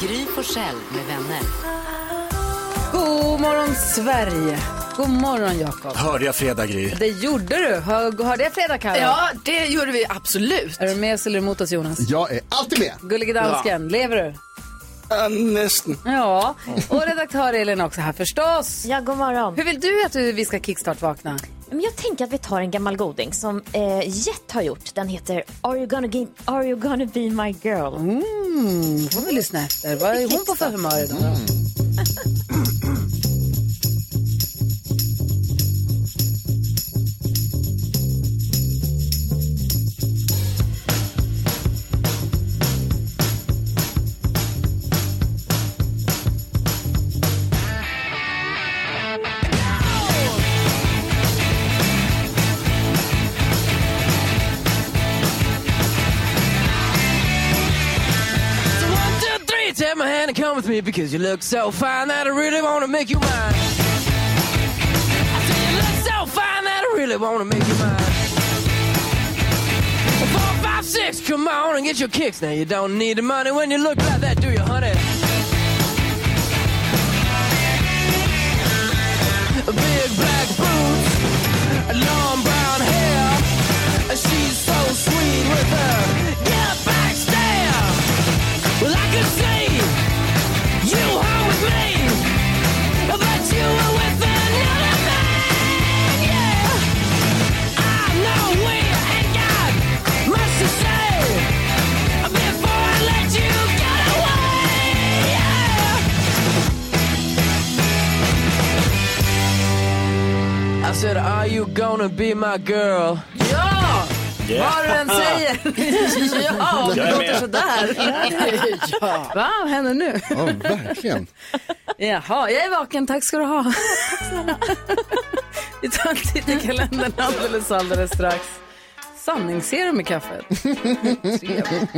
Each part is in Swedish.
Gry Forssell med vänner. God morgon Sverige! God morgon Jakob. Hörde jag fredag Gry? Det gjorde du. Hör, hörde jag fredag Karo? Ja, det gjorde vi absolut. Är du med oss eller emot oss Jonas? Jag är alltid med. Gullige dansken, lever du? Ja, nästan. Ja, och redaktör Elin är också här förstås. Ja, god morgon. Hur vill du att vi ska kickstart-vakna? Men jag tänker att vi tar en gammal goding som eh, Jet har gjort. Den heter Are you gonna, gi- Are you gonna be my girl? Mm, får vi lyssna efter. Vad är hon på för humör idag? då? With me because you look so fine that I really want to make you mine. I say you look so fine that I really want to make you mine. Four, five, six, come on and get your kicks. Now you don't need the money when you look like that, do you, honey? My girl? Ja! Yeah. Vad du än säger. ja, det är låter sådär. ja. Va, vad händer nu? Ja, verkligen. Jaha, jag är vaken. Tack ska du ha. Vi tar en titt i kalendern alldeles, alldeles strax. Sanningsserum i kaffet. Trevligt.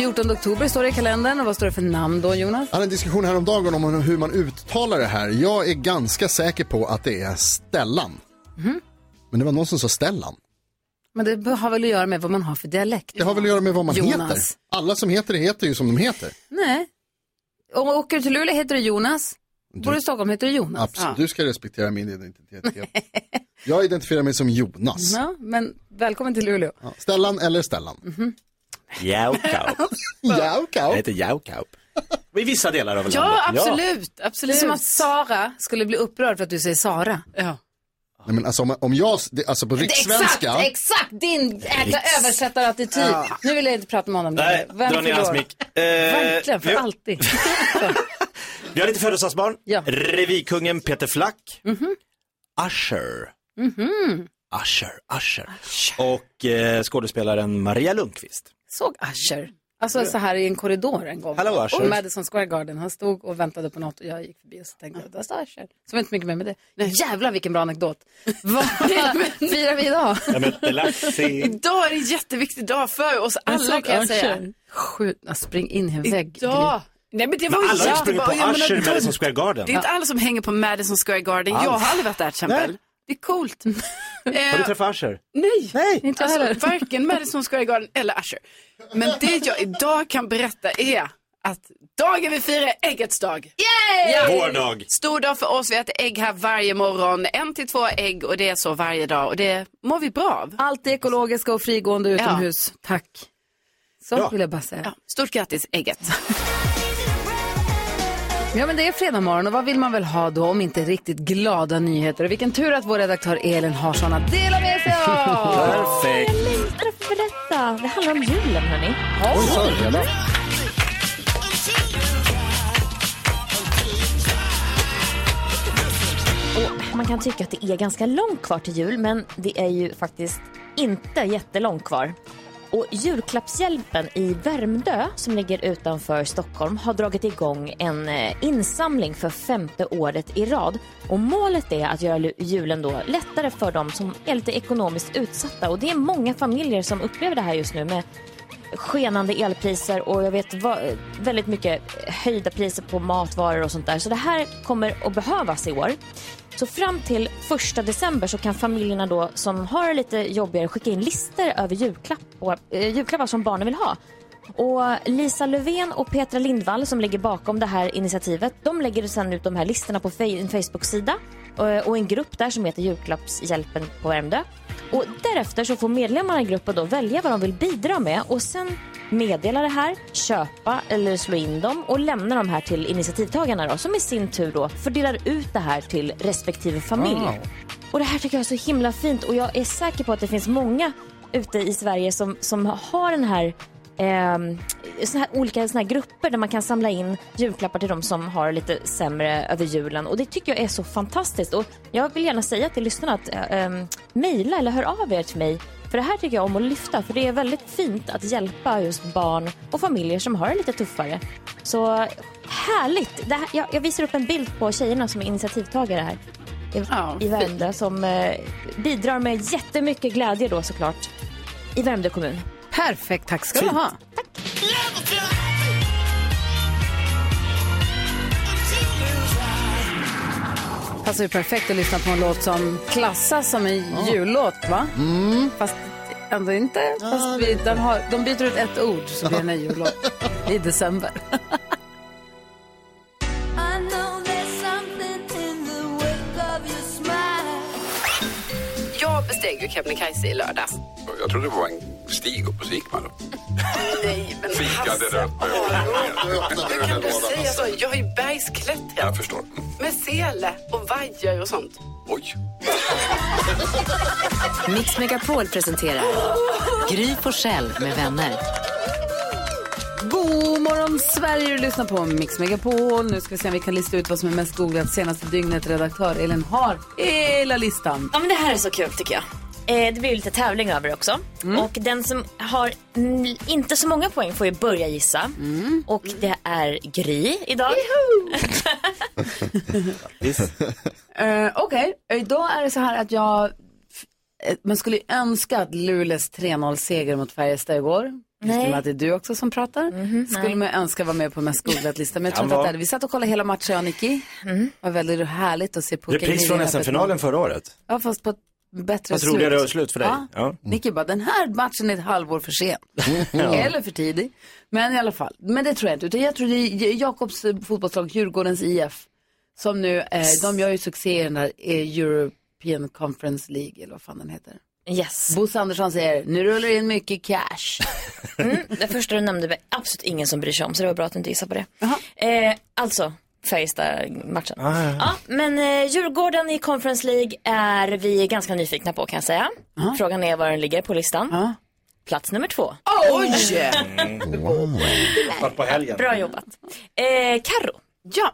14 oktober står det i kalendern. Och vad står det för namn då, Jonas? Jag hade en diskussion häromdagen om hur man uttalar det här. Jag är ganska säker på att det är Stellan. Men det var någon som sa Stellan. Men det har väl att göra med vad man har för dialekt? Det har väl att göra med vad man Jonas. heter. Alla som heter det heter ju som de heter. Nej. Om du åker till Luleå heter du Jonas. Bor du i Stockholm heter du Jonas. Absolut, du ska respektera min identitet. Jag identifierar mig som Jonas. Ja, men välkommen till Luleå. Ja, Stellan eller Stellan. Jaukaup. Ja, okej. Jag heter Jaukaup. I vissa delar av landet. Ja, absolut. Det är absolut. som att Sara skulle bli upprörd för att du säger Sara. Ja. Nej, men alltså, om, om jag, det- alltså på rikssvenska. Exakt, exakt din Riks- översättarattityd. Nu vill jag inte prata med honom Nej, längre. dra ner hans mick. Eh, Verkligen, för vi, alltid. vi har lite födelsedagsbarn. Ja. Revykungen Peter Flack. Usher. Usher, Usher. Och eh, skådespelaren Maria Lundqvist. Såg Usher. Alltså så här i en korridor en gång. Hallå, Usher. Och Madison Square Garden. Han stod och väntade på något och jag gick förbi och så tänkte jag, där står Usher. Så var inte mycket mer med det. Jävlar vilken bra anekdot. Vad firar vi idag? Lassie. Idag är det en jätteviktig dag för oss alla kan jag säga. Skjut, spring in i en vägg. Idag. Nej men det var Men alla ju på jättebra. Jag menar, Usher i de- Madison Square Garden. Det är inte alla som hänger på Madison Square Garden. Jag har aldrig varit där till exempel. Det är coolt. Har du Eh, träffat Usher? nej, Nej. Inte jag alltså, heller. varken Madison Square Garden eller Usher. Men det jag idag kan berätta är att dagen vi firar äggets dag. Ja. Vår dag. Stor dag för oss. Vi äter ägg här varje morgon. En till två ägg och det är så varje dag. Och det mår vi bra av. Allt är ekologiska och frigående utomhus. Tack. Så Bra. vill jag bara säga. Ja, stort grattis ägget. Ja, men det är fredag morgon och vad vill man väl ha då om inte riktigt glada nyheter? Och vilken tur att vår redaktör Elin har såna att dela med sig av. Perfekt. Jag längtar att få berätta. Det handlar om julen, hörni. Oj, man kan tycka att det är ganska långt kvar till jul, men det är ju faktiskt inte jättelångt kvar. Och julklappshjälpen i Värmdö, som ligger utanför Stockholm, har dragit igång en eh, insamling för femte året i rad. Och målet är att göra julen då lättare för de som är lite ekonomiskt utsatta. Och det är många familjer som upplever det här just nu med skenande elpriser och jag vet va- väldigt mycket höjda priser på matvaror och sånt där. Så det här kommer att behövas i år. Så fram till första december så kan familjerna då som har det lite jobbigare skicka in listor över julklapp och, eh, julklappar som barnen vill ha. Och Lisa Löfven och Petra Lindvall som ligger bakom det här initiativet, de lägger sen ut de här listorna på en Facebook-sida eh, och en grupp där som heter Julklappshjälpen på Värmdö. Och därefter så får medlemmarna i gruppen då välja vad de vill bidra med och sen meddela det här, köpa eller slå in dem och lämna de här till initiativtagarna då, som i sin tur då fördelar ut det här till respektive familj. Wow. Och det här tycker jag är så himla fint och jag är säker på att det finns många ute i Sverige som, som har den här eh, såna här olika såna här grupper där man kan samla in julklappar till de som har lite sämre över julen. Och det tycker jag är så fantastiskt. Och jag vill gärna säga till lyssnarna att eh, eh, mejla eller hör av er till mig. För det här tycker jag om att lyfta. För det är väldigt fint att hjälpa just barn och familjer som har det lite tuffare. Så härligt! Här, jag, jag visar upp en bild på tjejerna som är initiativtagare här i, i Värmdö som eh, bidrar med jättemycket glädje då såklart i Värmdö kommun. Perfekt, tack ska du ha. Passar ju perfekt att lyssna på en låt som klassas som en jullåt, va? Fast ändå inte. Fast vi, den har, de byter ut ett ord så blir det en jullåt i december. Jag besteg ju Kebnekaise i lördags. Jag trodde det var en stig upp på Sigmar. Nej, men Fikade där uppe. Hur kan du säga så? Jag är ju bergsklättrare Jag förstår. med sele och vajer och sånt. Oj. Mix Megapol presenterar Gry Forssell med vänner. God morgon Sverige, du lyssnar på Mix Megapol. Nu ska vi se om vi kan lista ut vad som är mest googlat senaste dygnet. Redaktör Elin har hela listan. Ja men det här är så kul tycker jag. Eh, det blir ju lite tävling över det också. Och den som har mm, inte så många poäng får ju börja gissa. Och det är Gry idag. Uh, Okej, idag är det så här att jag... eh, Man skulle ju önska att Luleås 3-0-seger mot Färjestad igår. Nej. Att det är du också som pratar. skulle nej. man önska vara med på mest googlat-listan. Men jag tror inte att det är. Vi satt och kollade hela matchen, jag och Nicky. Det var väldigt härligt att se Puka Repris från på SM-finalen förra året. Ja, fast på ett bättre Fast slut. roligare slut för dig. Ja. Ja. Nicky bara, den här matchen är ett halvår för sen. Ja. Eller för tidig. Men i alla fall, men det tror jag inte. Utan jag tror det är Jakobs eh, fotbollslag, Djurgårdens IF, som nu, eh, de gör ju succé i den där eh, European Conference League, eller vad fan den heter. Yes. Bosse Andersson säger, nu rullar det in mycket cash. Mm, det första du nämnde var absolut ingen som bryr sig om så det var bra att du inte gissade på det. Eh, alltså, Färjestad-matchen. Ah, ja. Ja, men eh, Djurgården i Conference League är vi ganska nyfikna på kan jag säga. Frågan är var den ligger på listan. Plats nummer två. Oj! På helgen. Bra jobbat. Eh, Karo. Ja,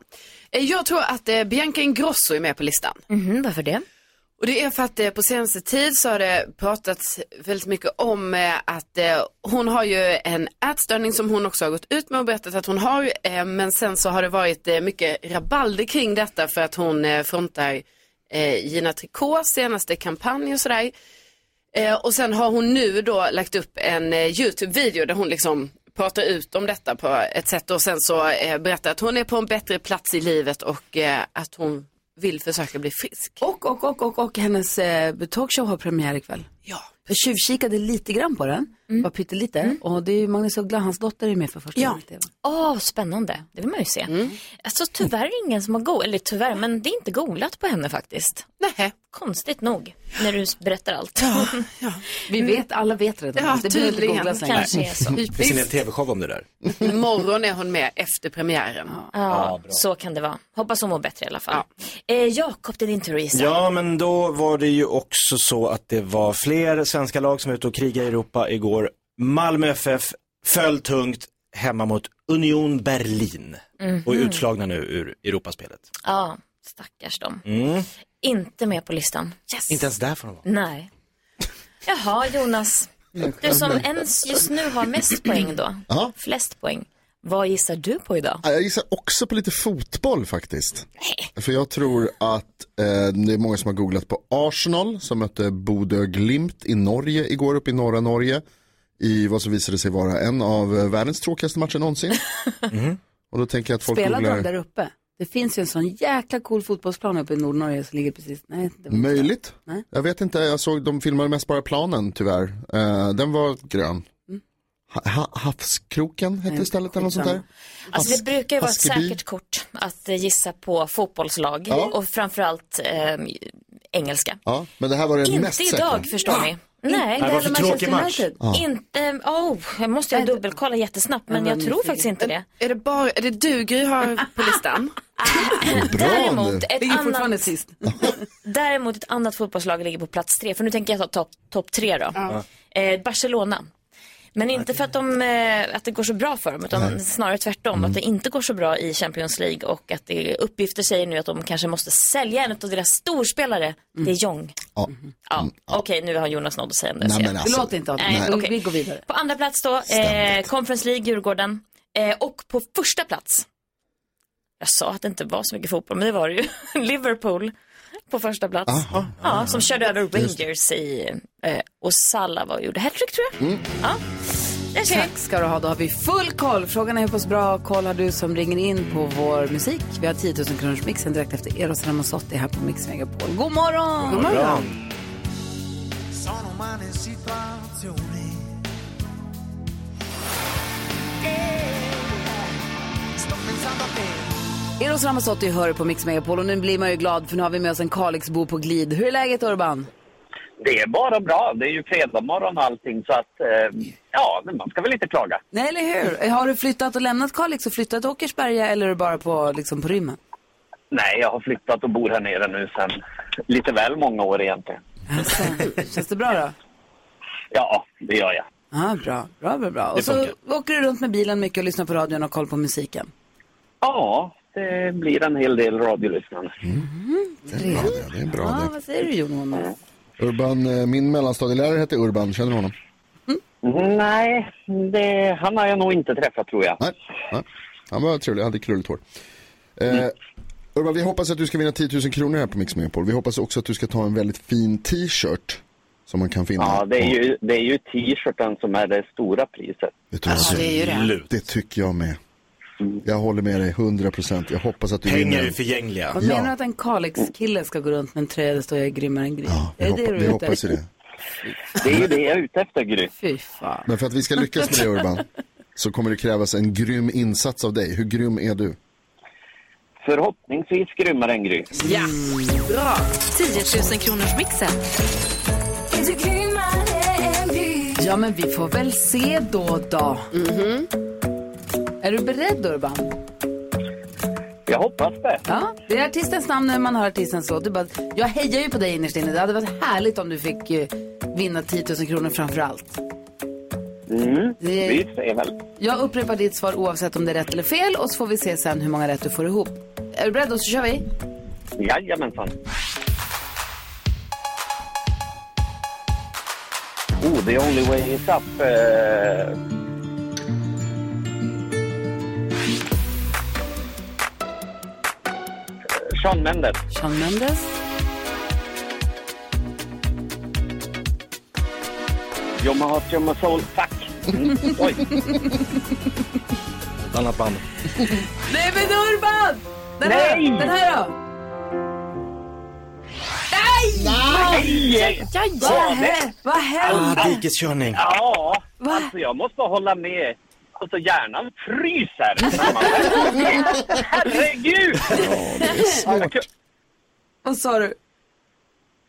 eh, jag tror att eh, Bianca Ingrosso är med på listan. Mhm, varför det? Och det är för att eh, på senaste tid så har det pratats väldigt mycket om eh, att eh, hon har ju en ätstörning som hon också har gått ut med och berättat att hon har. Eh, men sen så har det varit eh, mycket rabalder kring detta för att hon eh, frontar Gina Tricot senaste kampanj och sådär. Och sen har hon nu då lagt upp en YouTube-video där hon liksom pratar ut om detta på ett sätt och sen så berättar att hon är på en bättre plats i livet och att hon vill försöka bli frisk. Och, och, och, och, och hennes eh, talkshow har premiär ikväll. Ja. Jag tjuvkikade lite grann på den, bara pyttelite. Och det är ju Magnus Uggla, hans dotter är med för första Ja. gången. TV. Åh, spännande. Det vill man ju se. Alltså tyvärr ingen som har go eller tyvärr, men det är inte googlat på henne faktiskt. Nej. Konstigt nog, när du berättar allt. Vi vet, alla vet redan. Ja, det behöver inte googlas längre. Kanske är så. Det finns en tv-show om det där. Imorgon är hon med efter premiären. Ja, så kan det vara. Hoppas hon mår bättre i alla fall. Eh, Jakob, det är din tur. Ja, men då var det ju också så att det var fler svenska lag som var ute och krigade i Europa igår. Malmö FF föll tungt hemma mot Union Berlin och är Mhm. utslagna nu ur Europaspelet. Ja, stackars dem. Mm. Inte med på listan. Inte ens där får de vara. Nej. Jaha, Jonas. Du som ens just nu har mest poäng då. Ja. Flest poäng. Vad gissar du på idag? Ja, Jag gissar också på lite fotboll faktiskt. För jag tror att eh, det är många som har googlat på Arsenal som mötte Bodø Glimt i Norge igår uppe i norra Norge. I vad som visade sig vara en av eh, världens tråkigaste matcher någonsin. Och då tänker jag att folk Spelade de googlar där uppe? Det finns ju en sån jäkla cool fotbollsplan uppe i Nordnorge som ligger precis, nej. Det var Möjligt. Nej. Jag vet inte, jag såg de filmade mest bara planen tyvärr. Eh, den var grön. Ha, ha, havskroken hette stället eller något sånt där. Alltså det brukar ju vara ett säkert kort att eh, gissa på fotbollslag Ja. och framförallt eh, engelska. Ja, men det här var det Inte mest idag säkra. förstår ni. Nej, Det var för tråkig match. Ja. inte, oh, jag måste ju dubbelkolla jättesnabbt men Ja, jag tror faktiskt inte det. Är det bara, är det du Gry har på listan? Däremot ett, annat, sist. däremot ett annat fotbollslag ligger på plats tre, för nu tänker jag ta topp top tre då. Eh, Barcelona. Men inte för att, de, eh, att det går så bra för dem, utan snarare tvärtom. Att det inte går så bra i Champions League och att det uppgifter säger nu att de kanske måste sälja en av deras storspelare, de Jong. Ja. Ja, Okej, nu har Jonas något att säga om det. Nej, Det alltså, låter inte av Nej, det. okej. Vi går vidare. På andra plats då, eh, Conference League, Djurgården. Eh, och på första plats, jag sa att det inte var så mycket fotboll, men det var det ju, Liverpool på första plats. Ja, som körde över Rangers i, eh, var och gjorde hattrick tror jag. Ja, ser vi. Tack ska du ha. Då har vi full koll. Frågan är hur pass bra koll har du som ringer in på vår musik. Vi har 10 000 kronors mixen direkt efter Eros Ramazzotti här på Mix Megapol. God morgon! God morgon! Eros Ramazzotti hör på Mix Megapol och nu blir man ju glad för nu har vi med oss en Kalixbo på glid. Hur är läget Urban? Det är bara bra. Det är ju fredag morgon och allting så att eh, ja, man ska väl inte klaga. Nej, eller hur? Har du flyttat och lämnat Kalix och flyttat till Åkersberga eller är du bara på, liksom, på rymmen? Nej, jag har flyttat och bor här nere nu sedan lite väl många år egentligen. Alltså, känns det bra då? Ja, det gör jag. Ja, bra, bra, bra, bra. Och så åker du runt med bilen mycket och lyssnar på radion och koll på musiken. Ja, det blir en hel del radiolyssnande. det är bra det. Det är bra Ja, det. vad säger du Jonas? Urban, eh, min mellanstadielärare hette Urban, känner du honom? Mm, Nej, det, han har jag nog inte träffat tror jag. Nej, nej. han var trevlig, hade krulligt hår. Eh, Urban, vi hoppas att du ska vinna 10 000 kronor här på Mix Megapol. Vi hoppas också att du ska ta en väldigt fin t-shirt som man kan finna. Ja, det är på- ju, det är ju t-shirten som är det stora priset. Vet du? Ja, det är ju det. Det tycker jag med. Jag håller med dig 100 procent. Jag hoppas att du Pengar vinner. är förgängliga. Vad Ja. menar du att en Kalix-kille ska gå runt med en tröja där det står jag är grymmare än Gry? Ja, är det hoppa, det du vi är ute hoppas det. Det är ju det jag är ute efter, Gry. Fy fan. Men för att vi ska lyckas med det Urban så kommer det krävas en grym insats av dig. Hur grym är du? Förhoppningsvis grymmare än Gry. Ja, bra. 10 000 kronors mixen. Ja, men vi får väl se då då. Är du beredd Urban? Jag hoppas det. Ja, det är artistens namn när man hör artistens låt. Bara, jag hejar ju på dig innerst inne. Det hade varit härligt om du fick eh, vinna 10 000 kronor framför allt. Mm, Det- ser väl. Jag upprepar ditt svar oavsett om det är rätt eller fel och så får vi se sen hur många rätt du får ihop. Är du beredd? Då så kör vi. Jajamensan. Oh, the only way is up. Eh... Sean Mendes. Sean Mendes. Heart, you're my soul. Fuck. Mm. Oj. Ett annat band. Nej men Urban! Den här, Nej! den här då? Nej! Nej! Ja, Vad ja, det? vad hände? Ah, dikeskörning. Ja, Va? alltså jag måste hålla med. Alltså hjärnan fryser. när man- Herregud! Jag kan- Vad sa du?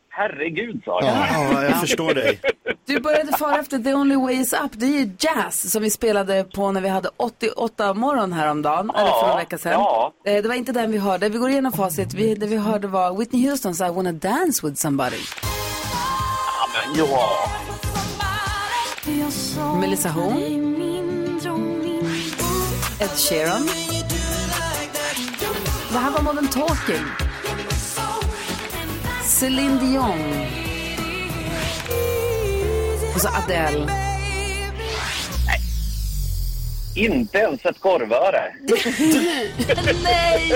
Herregud, sa jag. Ja, jag förstår dig. Du började fara efter The Only Way Is Up. Det är ju jazz som vi spelade på när vi hade 88 morgon häromdagen. eller för några vecka sedan. ja. Eh, Det var inte den vi hörde. Vi går igenom facit. Vi, det vi hörde var Whitney Houstons I wanna dance with somebody. Ja, men ja. Melissa Horn. Ed Sheeran. Det här var Modern Talking. Céline Dion. Och så Adele. Inte ens ett korvöre. Nej,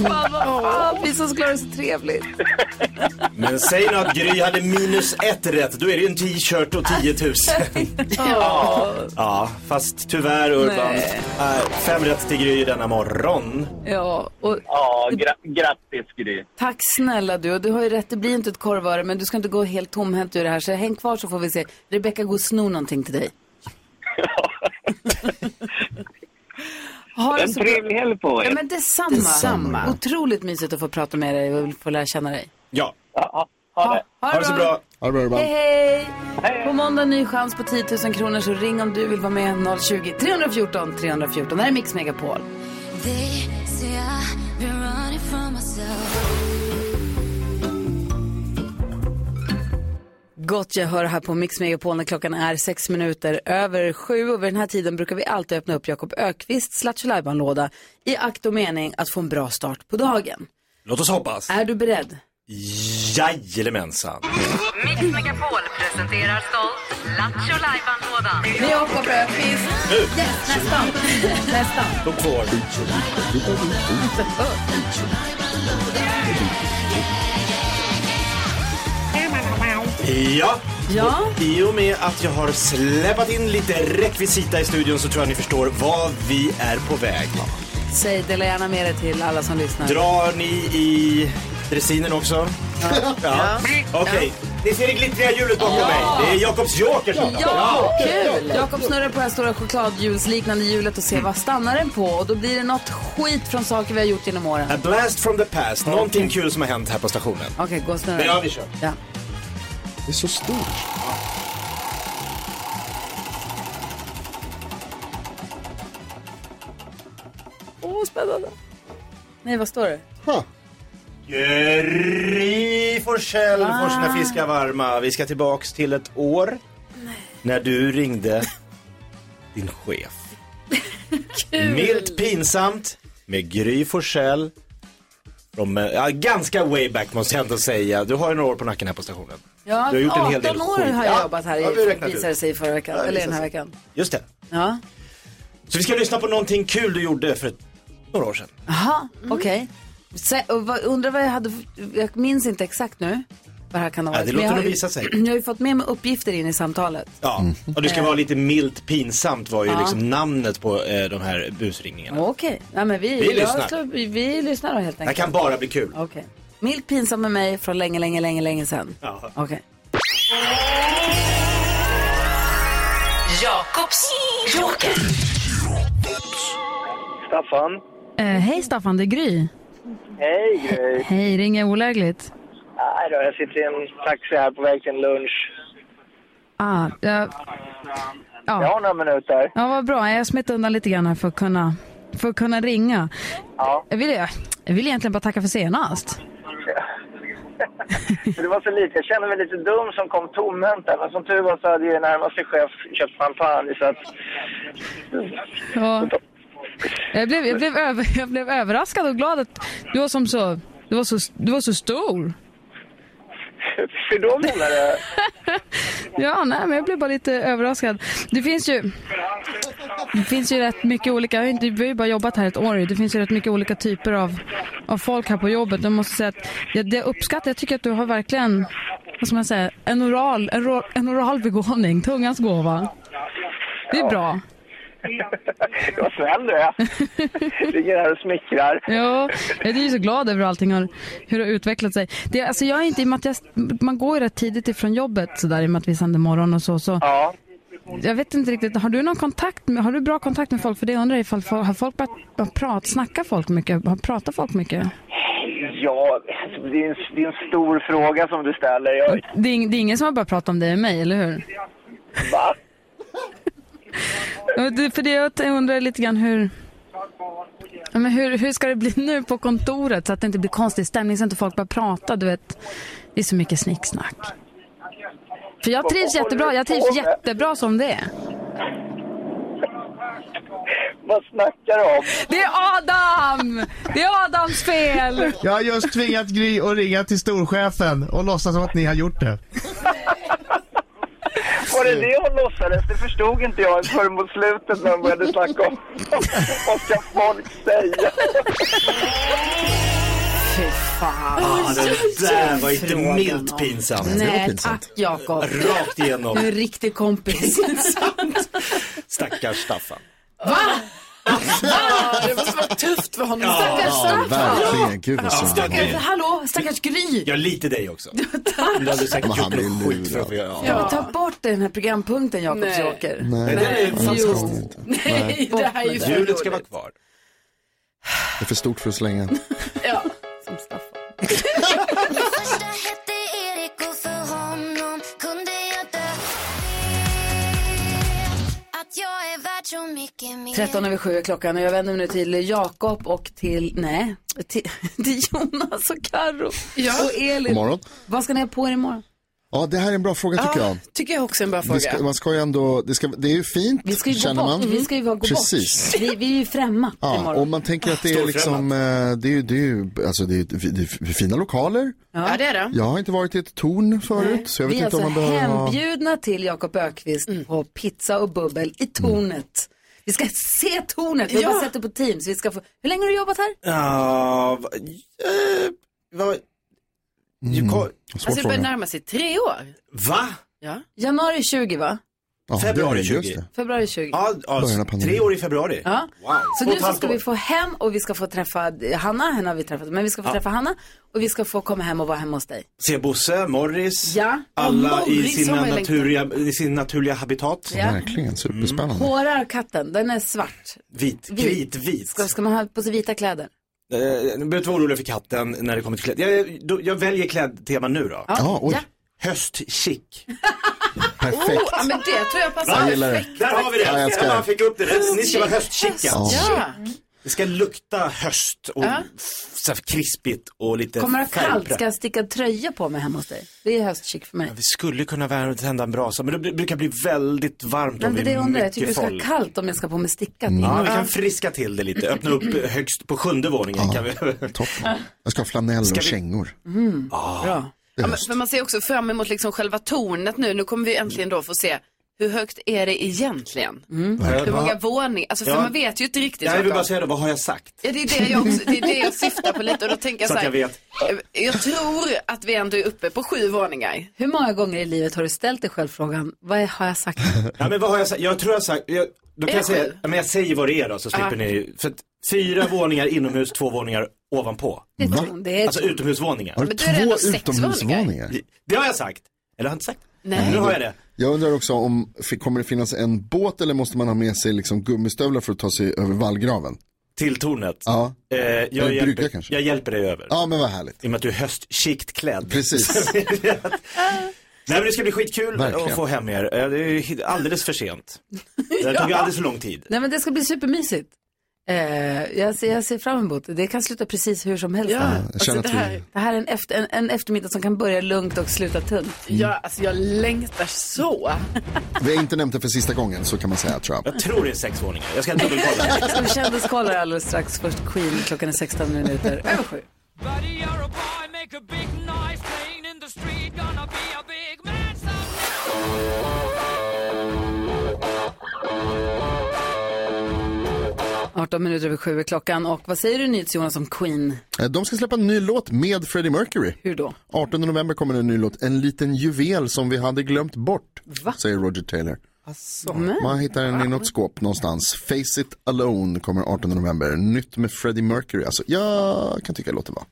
Urban, vad fan. Vi som skulle ha det så trevligt. Men säg nu att Gry hade minus ett rätt, då är det ju en t-shirt och 10 000. Ja. Ja, fast tyvärr Urban. Nej. Äh, fem rätt till Gry denna morgon. Ja, och Ja, gra- grattis Gry. tack snälla du. Och du har ju rätt, det blir inte ett korvöre, men du ska inte gå helt tomhänt ur det här. Så häng kvar så får vi se. Rebecka går och snor någonting till dig. Ha det En trevlig helg på er. Ja, men detsamma. Detsamma. Otroligt mysigt att få prata med dig och få lära känna dig. Ja, Ja, ha det. ha det så bra. Ha det bra Urban. Hej, hej! På måndag ny chans på 10 000 kronor så ring om du vill vara med 020 314 314. Det här är Mix Megapol. Gott jag hör här på Mix Megapol när klockan är sex minuter över sju och vid den här tiden brukar vi alltid öppna upp Jakob Ökvists Lattjo låda i akt och mening att få en bra start på dagen. Låt oss hoppas. Är du beredd? Jajamensan. Mix Megapol presenterar stolt Lattjo Lajban-lådan. Med Jakob Ökvist. Yes, nästan. nästan. De får. Ja, Ja. och i och med att jag har släpat in lite rekvisita i studion så tror jag ni förstår var vi är på väg. Säg, dela gärna med dig till alla som lyssnar. Drar ni i dressinen också? Ja. Okej, ni ser det glittriga hjulet bakom mig. Det är Jakobs joker som Ja, kul! Jakob snurrar på det här stora chokladhjulsliknande hjulet och ser vad stannar den på. Och då blir det något skit från saker vi har gjort genom åren. A blast from the past. Någonting kul som har hänt här på stationen. Okej, gå och snurra. Ja, vi kör. Ja. Det är så stort. Åh, spännande. Nej, vad står det? Gry Forssell får sina fiskar varma. Vi ska tillbaks till ett år när du ringde din chef. Milt pinsamt med Gry Forssell. Ja, ganska way back måste jag ändå säga. Du har ju några år på nacken här på stationen. Ja, Du har gjort en 18 hel del år skit. har jag Ja, jobbat här i, visade det sig i förra veckan, eller den här veckan. Just det. Ja, Så vi ska lyssna på någonting kul du gjorde för ett, några år sedan. Jaha, Mm. okej. Se- och vad- Undrar vad jag hade, jag minns inte exakt nu vad det här kan ha Ja, varit. det Men låter jag har nog ju- visa sig. Jag har ju fått med mig uppgifter in i samtalet. Ja, och det ska vara lite milt pinsamt var ju Ja. liksom namnet på eh, de här busringningarna. Okej, ja, men vi, Vi jag lyssnar. slår- vi, vi lyssnar då helt Det här enkelt. kan bara bli kul. Okej. Milt pinsam med mig från länge, länge, länge, länge sedan. Ja. Okej. Jakobs joker. Staffan. Eh, hej Staffan, det är Gry. Hej Gry. Hej, ringer olägligt. Nej då, jag sitter i en taxi här på väg till en lunch. Ah, ja. Jag har några minuter. Ja, vad bra. Jag smet undan lite grann här för att kunna, för att kunna ringa. Ja. Jag, vill, jag vill egentligen bara tacka för senast. Det var så lite. Jag kände mig lite dum som kom tomhänt där. Men som tur var så hade ju närmaste chef köpt champagne så att... Ja. Jag, blev, jag, blev över, jag blev överraskad och glad att du var, som så, du var, så, du var så stor. Hur då menar du? Ja, nej, men jag blev bara lite överraskad. Det finns ju, det finns ju rätt mycket olika, jag vi har ju bara jobbat här ett år. Det finns ju rätt mycket olika typer av, av folk här på jobbet. Jag måste säga att jag, det uppskattar, jag tycker att du har verkligen, vad ska man säga, en oral, en, en oral begåvning, tungans gåva. Det är bra. Vad snäll du är. Ligger här och smickrar. Ja, jag är ju så glad över allting har, hur det har utvecklat sig. Det, alltså jag är inte, i och att jag, man går ju rätt tidigt ifrån jobbet sådär i och med att vi sänder morgon och så. så Ja. Jag vet inte riktigt, har du någon kontakt med, har du bra kontakt med folk? För det undrar jag ifall, folk- har folk börjat prata, snacka folk mycket? Har pratar folk mycket? Ja, det är, en, det är en stor fråga som du ställer. Jag, Det är, det är ingen som har börjat prata om det med mig, eller hur? va? För det jag undrar lite grann hur, ja, men hur, hur ska det bli nu på kontoret så att det inte blir konstig stämning så att inte folk börjar prata, du vet. Det är så mycket snicksnack. För jag trivs jättebra, jag trivs jättebra som det är. Vad snackar du om? Det är Adam! Det är Adams fel! Jag har just tvingat Gry att ringa till storchefen och låtsas som att ni har gjort det. Var det det hon låtsades? Det förstod inte jag förrän mot slutet när hon började snacka om vad ska folk säga? Fy fan. Ah, det där var inte milt pinsamt. Nej, tack Jakob. Rakt igenom. Du är en riktig kompis. Stackars Staffan. Va? Det måste vara tufft för honom. Ja, Stackars verkligen. Gud vad synd. Stackars, hallå, stackars Gry. Ja, lite dig också. Du hade säkert Men han gjort blir något skit för att få göra. Ja. Ta bort den här programpunkten Jakobs Nej. Joker. Nej, är det ska hon inte. Nej, det här är ju för Hjulet ska vara kvar. Det är för stort för att slänga. Ja. Som Staffan. 13 över 7 är klockan och jag vänder mig nu till Jakob och till, nej, till, till Jonas och Karo Ja. och Elin. God morgon. Vad ska ni ha på er imorgon? Ja, det här är en bra fråga tycker jag. Tycker jag också är en bra fråga. ska, man ska ju ändå, det, ska, det är ju fint, Vi ska ju känner bort. man. Vi ska ju gå Precis. bort. Vi, vi är ju främmat Ja, imorgon. och man tänker att det är liksom, eh, det är ju, det är ju, alltså det är, det är fina lokaler. Ja, det är det. Jag har inte varit i ett torn förut, så jag vet vi är inte alltså om man behöver ha... hembjudna till Jakob Ökvist på pizza och bubbel i tornet. Vi ska se tornet, vi har Ja. bara sett det på Teams. Vi ska få... Hur länge har du jobbat här? Ja, va- eh, vad... Mm. Ko- Alltså det börjar närma sig tre år. Va? Ja. Januari 20 va? Ja, Februari det är just 20. det. Februari 20. Ja, ja, pandemin. tre år i februari. Ja. Wow. Så nu så ska vi få hem och vi ska få träffa Hanna, henne har vi träffat, men vi ska få Ja. träffa Hanna och vi ska få komma hem och vara hemma hos dig. Se Bosse, Morris, Ja. alla Och i, Morris sina naturliga, i sin naturliga habitat. Ja. Verkligen, superspännande. Hårar katten, den är svart. Vit, Vit. kritvit. Ska, ska man ha på sig vita kläder? Eh, behöver inte vara oroliga för katten när det kommer till kläder. Jag, då, jag väljer klädtema nu då. Ja, oj, Höstchic. perfekt. Oh, ja, men det tror jag passar Jag gillar det. perfekt. Där har vi det. Ja, jag ska- Ja, man fick upp det. Ni ska vara höstchica. Ja. Ja. Det ska lukta höst och Ja. så krispigt och lite Kommer det ha kallt? Ska jag sticka tröja på mig hemma hos dig? Det är höstchic för mig. Vi skulle kunna tända en brasa, men det br- brukar bli väldigt varmt Men om det är vi är jag undrar, jag tycker det mycket ska vara kallt om jag ska på mig stickat. Ja, vi kan friska till det lite. Öppna upp högst på sjunde våningen. Kan vi... Toppen. Jag ska ha flanell Ska och vi- kängor. Bra. Det är Ja, men, man ser också fram emot liksom själva tornet nu. Nu kommer vi äntligen då få se hur högt är det egentligen? Hur många våningar? Alltså för Ja. man vet ju inte riktigt. Jag vill bara säga då, vad har jag sagt? Ja, det är det jag också, det är det jag syftar på lite och då tänker jag Så så jag vet. eh, Jag tror att vi ändå är uppe på sju våningar. Hur många gånger i livet har du ställt dig själv frågan, vad har jag sagt? Ja, men vad har jag sagt? Jag tror jag har sagt, jag, då kan jag säga, men jag säger vad det är då så slipper Ja. ni, för att fyra våningar inomhus, två våningar ovanpå. Det är, det Alltså utomhusvåningar. Har du Men det två utomhusvåningar? Det har jag sagt. Eller har jag inte sagt? Nej. Nu har jag det. Jag undrar också om, kommer det finnas en båt eller måste man ha med sig liksom gummistövlar för att ta sig över vallgraven? Till tornet. Ja, Eh, jag, Eller brygga hjälper, kanske. jag hjälper dig över. ja men vad härligt. I och med att du är höstchikt klädd. Precis. Nej men det ska bli skitkul Verkligen. att få hem er. Eh, Det är alldeles för sent. Det här tog alldeles för lång tid. Nej men det ska bli supermysigt. Eh, jag, ser, jag ser fram emot det. Det kan sluta precis hur som helst. Ja, alltså det här, Det här är en, efter, en, en eftermiddag som kan börja lugnt och sluta tunt. ja, alltså jag längtar så. vi har inte nämnt det för sista gången, så kan man säga tror jag. Jag tror det är sex våningar. Jag ska dubbelkolla. Vi kändiskollar alldeles strax. Först Queen, klockan är 16 minuter över sju. 18 minuter över sju är klockan. Och vad säger du NyhetsJonas om Queen? Eh, De ska släppa en ny låt med Freddie Mercury. Hur då? 18 november kommer en ny låt, En liten juvel som vi hade glömt bort, säger Roger Taylor. Men, Man hittar den i något skåp någonstans. Face It Alone kommer 18 november. Nytt med Freddie Mercury. Alltså, jag kan tycka låter bra.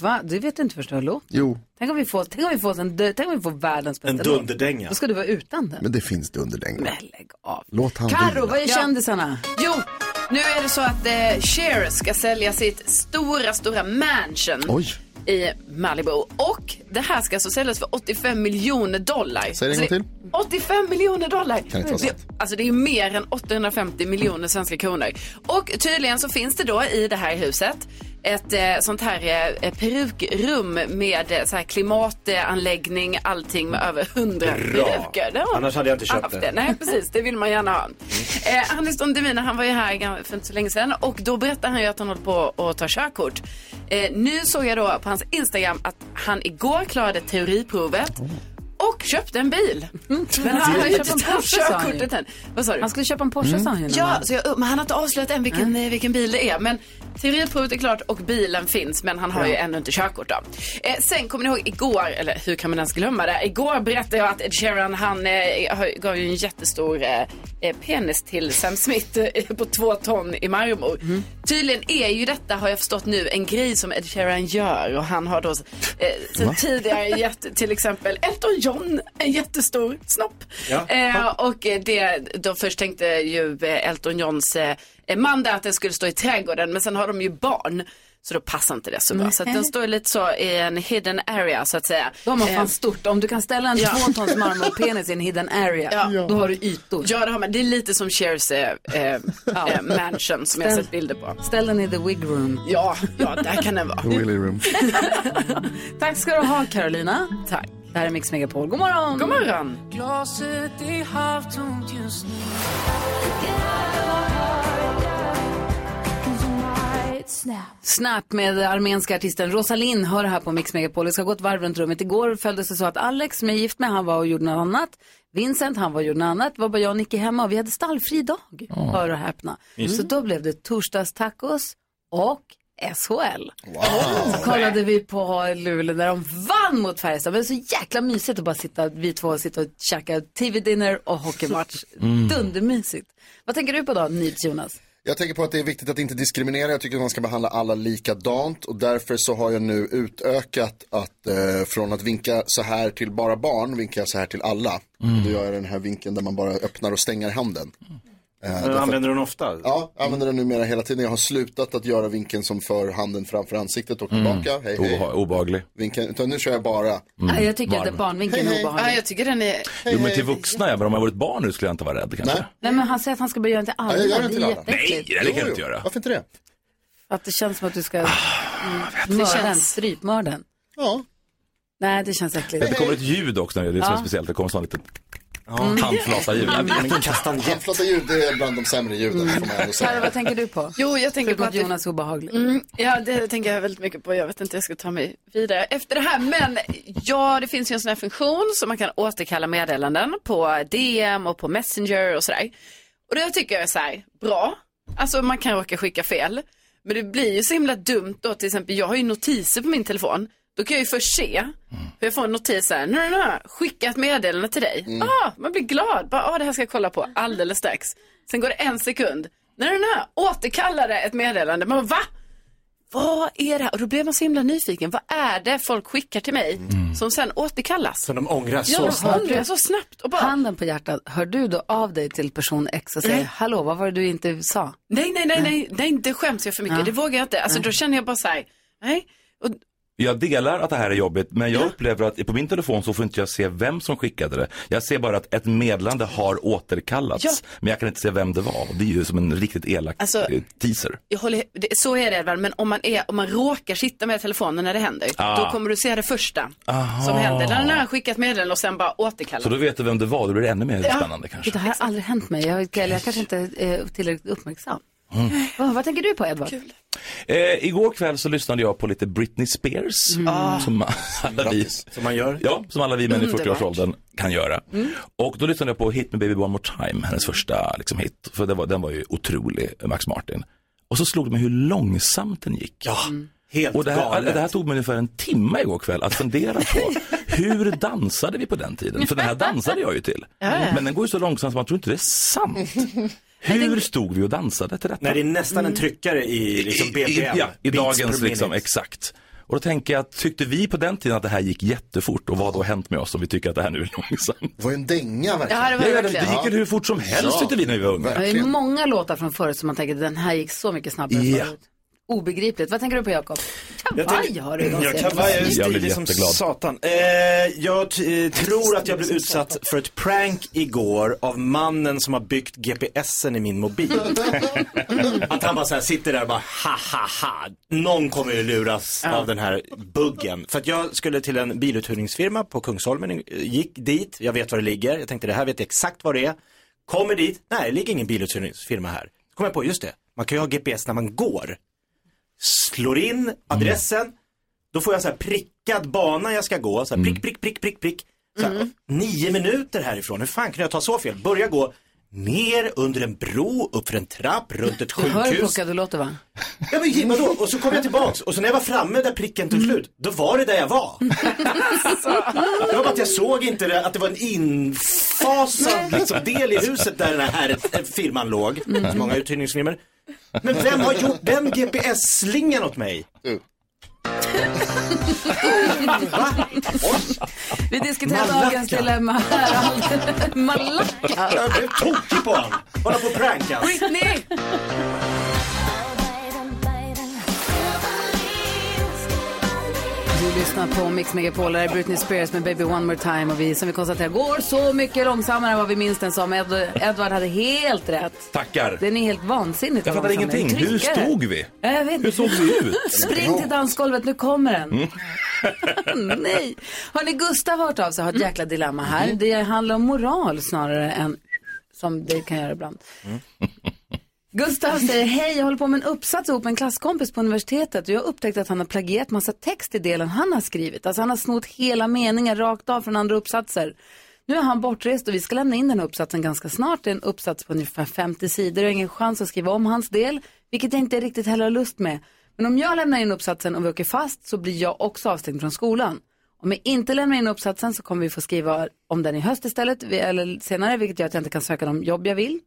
va? Du vet inte först hur det låter. Jo, Tänk om vi får, tänk om vi får, en, tänk om vi får världens En bästa låt. dunderdänga. Då ska du vara utan den. men det finns dunderdängor. Men lägg av. Låt han Karo, vad är Ja. kändisarna? Jo, nu är det så att eh, Cher ska sälja sitt stora, stora mansion Oj, i Malibu. Och det här ska alltså säljas för 85 miljoner dollar. Säg det en Alltså, gång till. 85 miljoner dollar! Kan inte vara Det, alltså det är mer än 850 miljoner svenska kronor. Och tydligen så finns det då i det här huset ett eh, sånt här eh, perukrum med eh, så här klimatanläggning, allting med över hundra peruker. Det Annars hade jag inte köpt haft det. Nej, precis. Det vill man gärna ha. Eh, Anis Don Demina, han var ju här för inte så länge sedan och då berättade han ju att han håller på att ta körkort. Eh, nu såg jag då på hans Instagram att han igår klarade teoriprovet och köpte en bil. Men han har ju Köpa en inte tagit körkortet än. Vad sa du? Han skulle köpa en Porsche sa han ju. Ja, så jag, men han har inte avslöjat än vilken, eh, vilken bil det är. Men teoriprovet är klart och bilen finns, men han har ju ännu inte körkort då. Eh, sen kommer ni ihåg igår, eller hur kan man ens glömma det? Igår berättade jag att Ed Sheeran, han eh, gav ju en jättestor eh, eh, penis till Sam Smith eh, på två ton i marmor. Tydligen är ju detta, har jag förstått nu, en grej som Ed Sheeran gör och han har då eh, sen tidigare gett till exempel Elton John en jättestor snopp. Ja. Eh, och det, då först tänkte ju Elton Johns eh, man där att den skulle stå i trädgården men sen har de ju barn. Så då passar inte det så bra. Så att den står lite så i en hidden area så att säga. De har fan Eh, stort. Om du kan ställa en Ja. två tons marmorpenis i en hidden area, Ja. då har du ytor. Ja, det har man. Det är lite som Cher's eh, eh, eh, mansion som jag har Ställ- sett bilder på. Ställ den i the wig room. Ja, ja, där kan den vara. Willy room. Tack ska du ha Carolina. Tack. Det här är Mix Megapol. God morgon. God morgon. Glaset är halvtomt just nu. Snap med armenska artisten Rosalind hör här på Mix Megapol. Det ska gå ett varv runt rummet. Igår följdes det så att Alex som jag är gift med, han var och gjorde något annat. Vincent, han var och gjorde något annat. Var bara jag och Nicky hemma och vi hade stallfri dag. Hör och häpna. Mm. Så då blev det torsdagstacos och SHL. Så kollade vi på Luleå när de vann mot Färjestad. Det var så jäkla mysigt att bara sitta, vi två sitta och käka tv-dinner och hockeymatch. Mm. Dundermysigt. Vad tänker du på då, Nyds Jonas? Jag tänker på att det är viktigt att inte diskriminera. Jag tycker att man ska behandla alla likadant och därför så har jag nu utökat att eh, från att vinka så här till bara barn vinkar jag så här till alla. Mm. Då gör jag den här vinkeln där man bara öppnar och stänger handen. Eh, Men därför- Använder du den ofta? Ja, jag använder den numera hela tiden. Jag har slutat att göra vinkeln som för handen framför ansiktet och tillbaka. Hej, hej. Obeha- obehaglig. Vinkeln, utan nu kör jag bara. Ja, jag tycker att barnvinkeln är obehaglig. Ja, jag tycker den är... Jo men till vuxna ja, men om jag varit barn nu skulle jag inte vara rädd kanske. Nej men han säger att han ska börja göra den till alla. Ja, jag gör den det till alla. Nej, det kan du inte göra. Varför inte det? Att det känns som att du ska Ah, mm, mörda den, känns- strypmörda den. Ja. Nej, det känns äckligt. Det kommer ett ljud också, när det är det som är Ja. speciellt. Det kommer sån liten Mm. handflata-ljud. Handflataljud det är bland de sämre ljuden får man ändå Karo, säga. vad tänker du på? Jo, jag tänker på att Jonas är obehaglig. Mm, ja, det tänker jag väldigt mycket på. Jag vet inte, jag ska ta mig vidare efter det här. Men ja, det finns ju en sån här funktion som man kan återkalla meddelanden på DM och på Messenger och sådär. Och det tycker jag är så här, bra. Alltså man kan råka skicka fel. Men det blir ju så himla dumt då, till exempel jag har ju notiser på min telefon. Då kan jag ju först se, för jag får en notis så här, nej, nej, nej, skicka ett meddelande till dig. Mm. Ah, man blir glad, bara, ah, det här ska jag kolla på alldeles strax. Sen går det en sekund, nej, nej, det ett meddelande. Man bara, va? Vad är det här? Och då blir man så himla nyfiken. Vad är det folk skickar till mig som sen återkallas? Som de ångrar Ja, så de snabbt. ångrar så snabbt. Och bara, Handen på hjärtat, hör du då av dig till person X och säger Nej. hallå, vad var det du inte sa? nej, nej, nej, nej, nej, det skäms jag för mycket. Ja. Det vågar jag inte. Alltså Nej. då känner jag bara så här, nej. Jag delar att det här är jobbigt, men jag upplever att på min telefon så får inte jag se vem som skickade det. Jag ser bara att ett meddelande har återkallats, Ja. men jag kan inte se vem det var. Det är ju som en riktigt elak Alltså- eh, teaser. jag håller, det, så är det Edvard, men om man, är, om man råkar sitta med telefonen när det händer, Ah. då kommer du se det första Aha. som händer. När den har skickat meddelande och sen bara återkallar. Så då vet du vem det var, då blir det ännu mer Ja. spännande kanske. Det här har aldrig hänt mig, jag, jag kanske inte är tillräckligt uppmärksam. Mm. Vad, vad tänker du på Edvard? Eh, igår kväll så lyssnade jag på lite Britney Spears. Mm. Ah. Som alla vi, som man gör? Ja, som alla vi män i Underbart. 40-årsåldern kan göra. Mm. Och då lyssnade jag på Hit Me Baby One More Time, hennes första liksom, hit. För det var, den var ju otrolig, Max Martin. Och så slog det mig hur långsamt den gick. Ja, helt och det här, galet. det här tog mig ungefär en timme igår kväll att fundera på hur dansade vi på den tiden? För den här dansade jag ju till. Men den går ju så långsamt så man tror inte det är sant. Hur stod vi och dansade till detta? När det är nästan en tryckare i liksom I, BPM. ja, i dagens liksom, exakt. Och då tänker jag, tyckte vi på den tiden att det här gick jättefort och vad har då hänt med oss om vi tycker att det här nu är långsamt? Det var ju en dänga verkligen. Ja, det var det det, verkligen. gick ju hur fort som helst Ja, tyckte vi när vi var unga. Det är många låtar från förut som man tänker, den här gick så mycket snabbare Ja. förut. Obegripligt. Vad tänker du på Jakob? Jag Kavaj har du. Jag kavaj är Jag blir stilig som satan. Eh, jag t- eh, tror att jag blev utsatt för ett prank igår av mannen som har byggt GPSen i min mobil. att han bara så här sitter där och bara ha ha ha. Någon kommer ju luras av den här buggen. För att jag skulle till en biluthyrningsfirma på Kungsholmen, gick dit, jag vet var det ligger, jag tänkte det här vet jag exakt vad det är. Kommer dit, nej det ligger ingen biluthyrningsfirma här. Så kom jag på, just det, man kan ju ha GPS när man går. Slår in adressen, då får jag så här prickad bana jag ska gå, så här prick, prick, prick, prick, prick. Så här, Nio minuter härifrån, hur fan kunde jag ta så fel? Börja gå ner under en bro, upp för en trapp, runt ett Jag hör hur sjukhus. puckad du låter va? Ja men vadå? Och så kom jag tillbaks och så när jag var framme där pricken tog slut, då var det där jag var. Det var bara att jag såg inte det, att det var en infasad liksom, del i huset där den här firman låg. Så många uthyrningsfirmor. Men vem har gjort den GPS-slingan åt mig? Vi diskuterar dagens dilemma här. Malacka. Jag blev tokig på honom. Hålla på och prankas. Britney! Du lyssnar på Mix Megapol, där är Britney Spears med Baby One More Time och vi som vi konstaterar går så mycket långsammare än vad vi minns den som. Ed- Edward hade helt rätt. Tackar. Den är helt vansinnigt Jag fattar den ingenting. Hur stod vi? Ja, Jag vet inte. Hur såg vi ut? Spring till dansgolvet, nu kommer den. Mm. Nej. Hörni, Gustav har hört av sig har ett jäkla dilemma här. Mm. Det handlar om moral snarare än som det kan göra ibland. Gustav säger, hej jag håller på med en uppsats ihop med en klasskompis på universitetet och jag har upptäckt att han har plagierat massa text i delen han har skrivit. Alltså han har snott hela meningar rakt av från andra uppsatser. Nu är han bortrest och vi ska lämna in den här uppsatsen ganska snart. Det är en uppsats på ungefär 50 sidor och jag har ingen chans att skriva om hans del, vilket jag inte riktigt heller har lust med. Men om jag lämnar in uppsatsen och vi åker fast så blir jag också avstängd från skolan. Om jag inte lämnar in uppsatsen så kommer vi få skriva om den i höst istället, eller senare, vilket gör att jag inte kan söka de jobb jag vill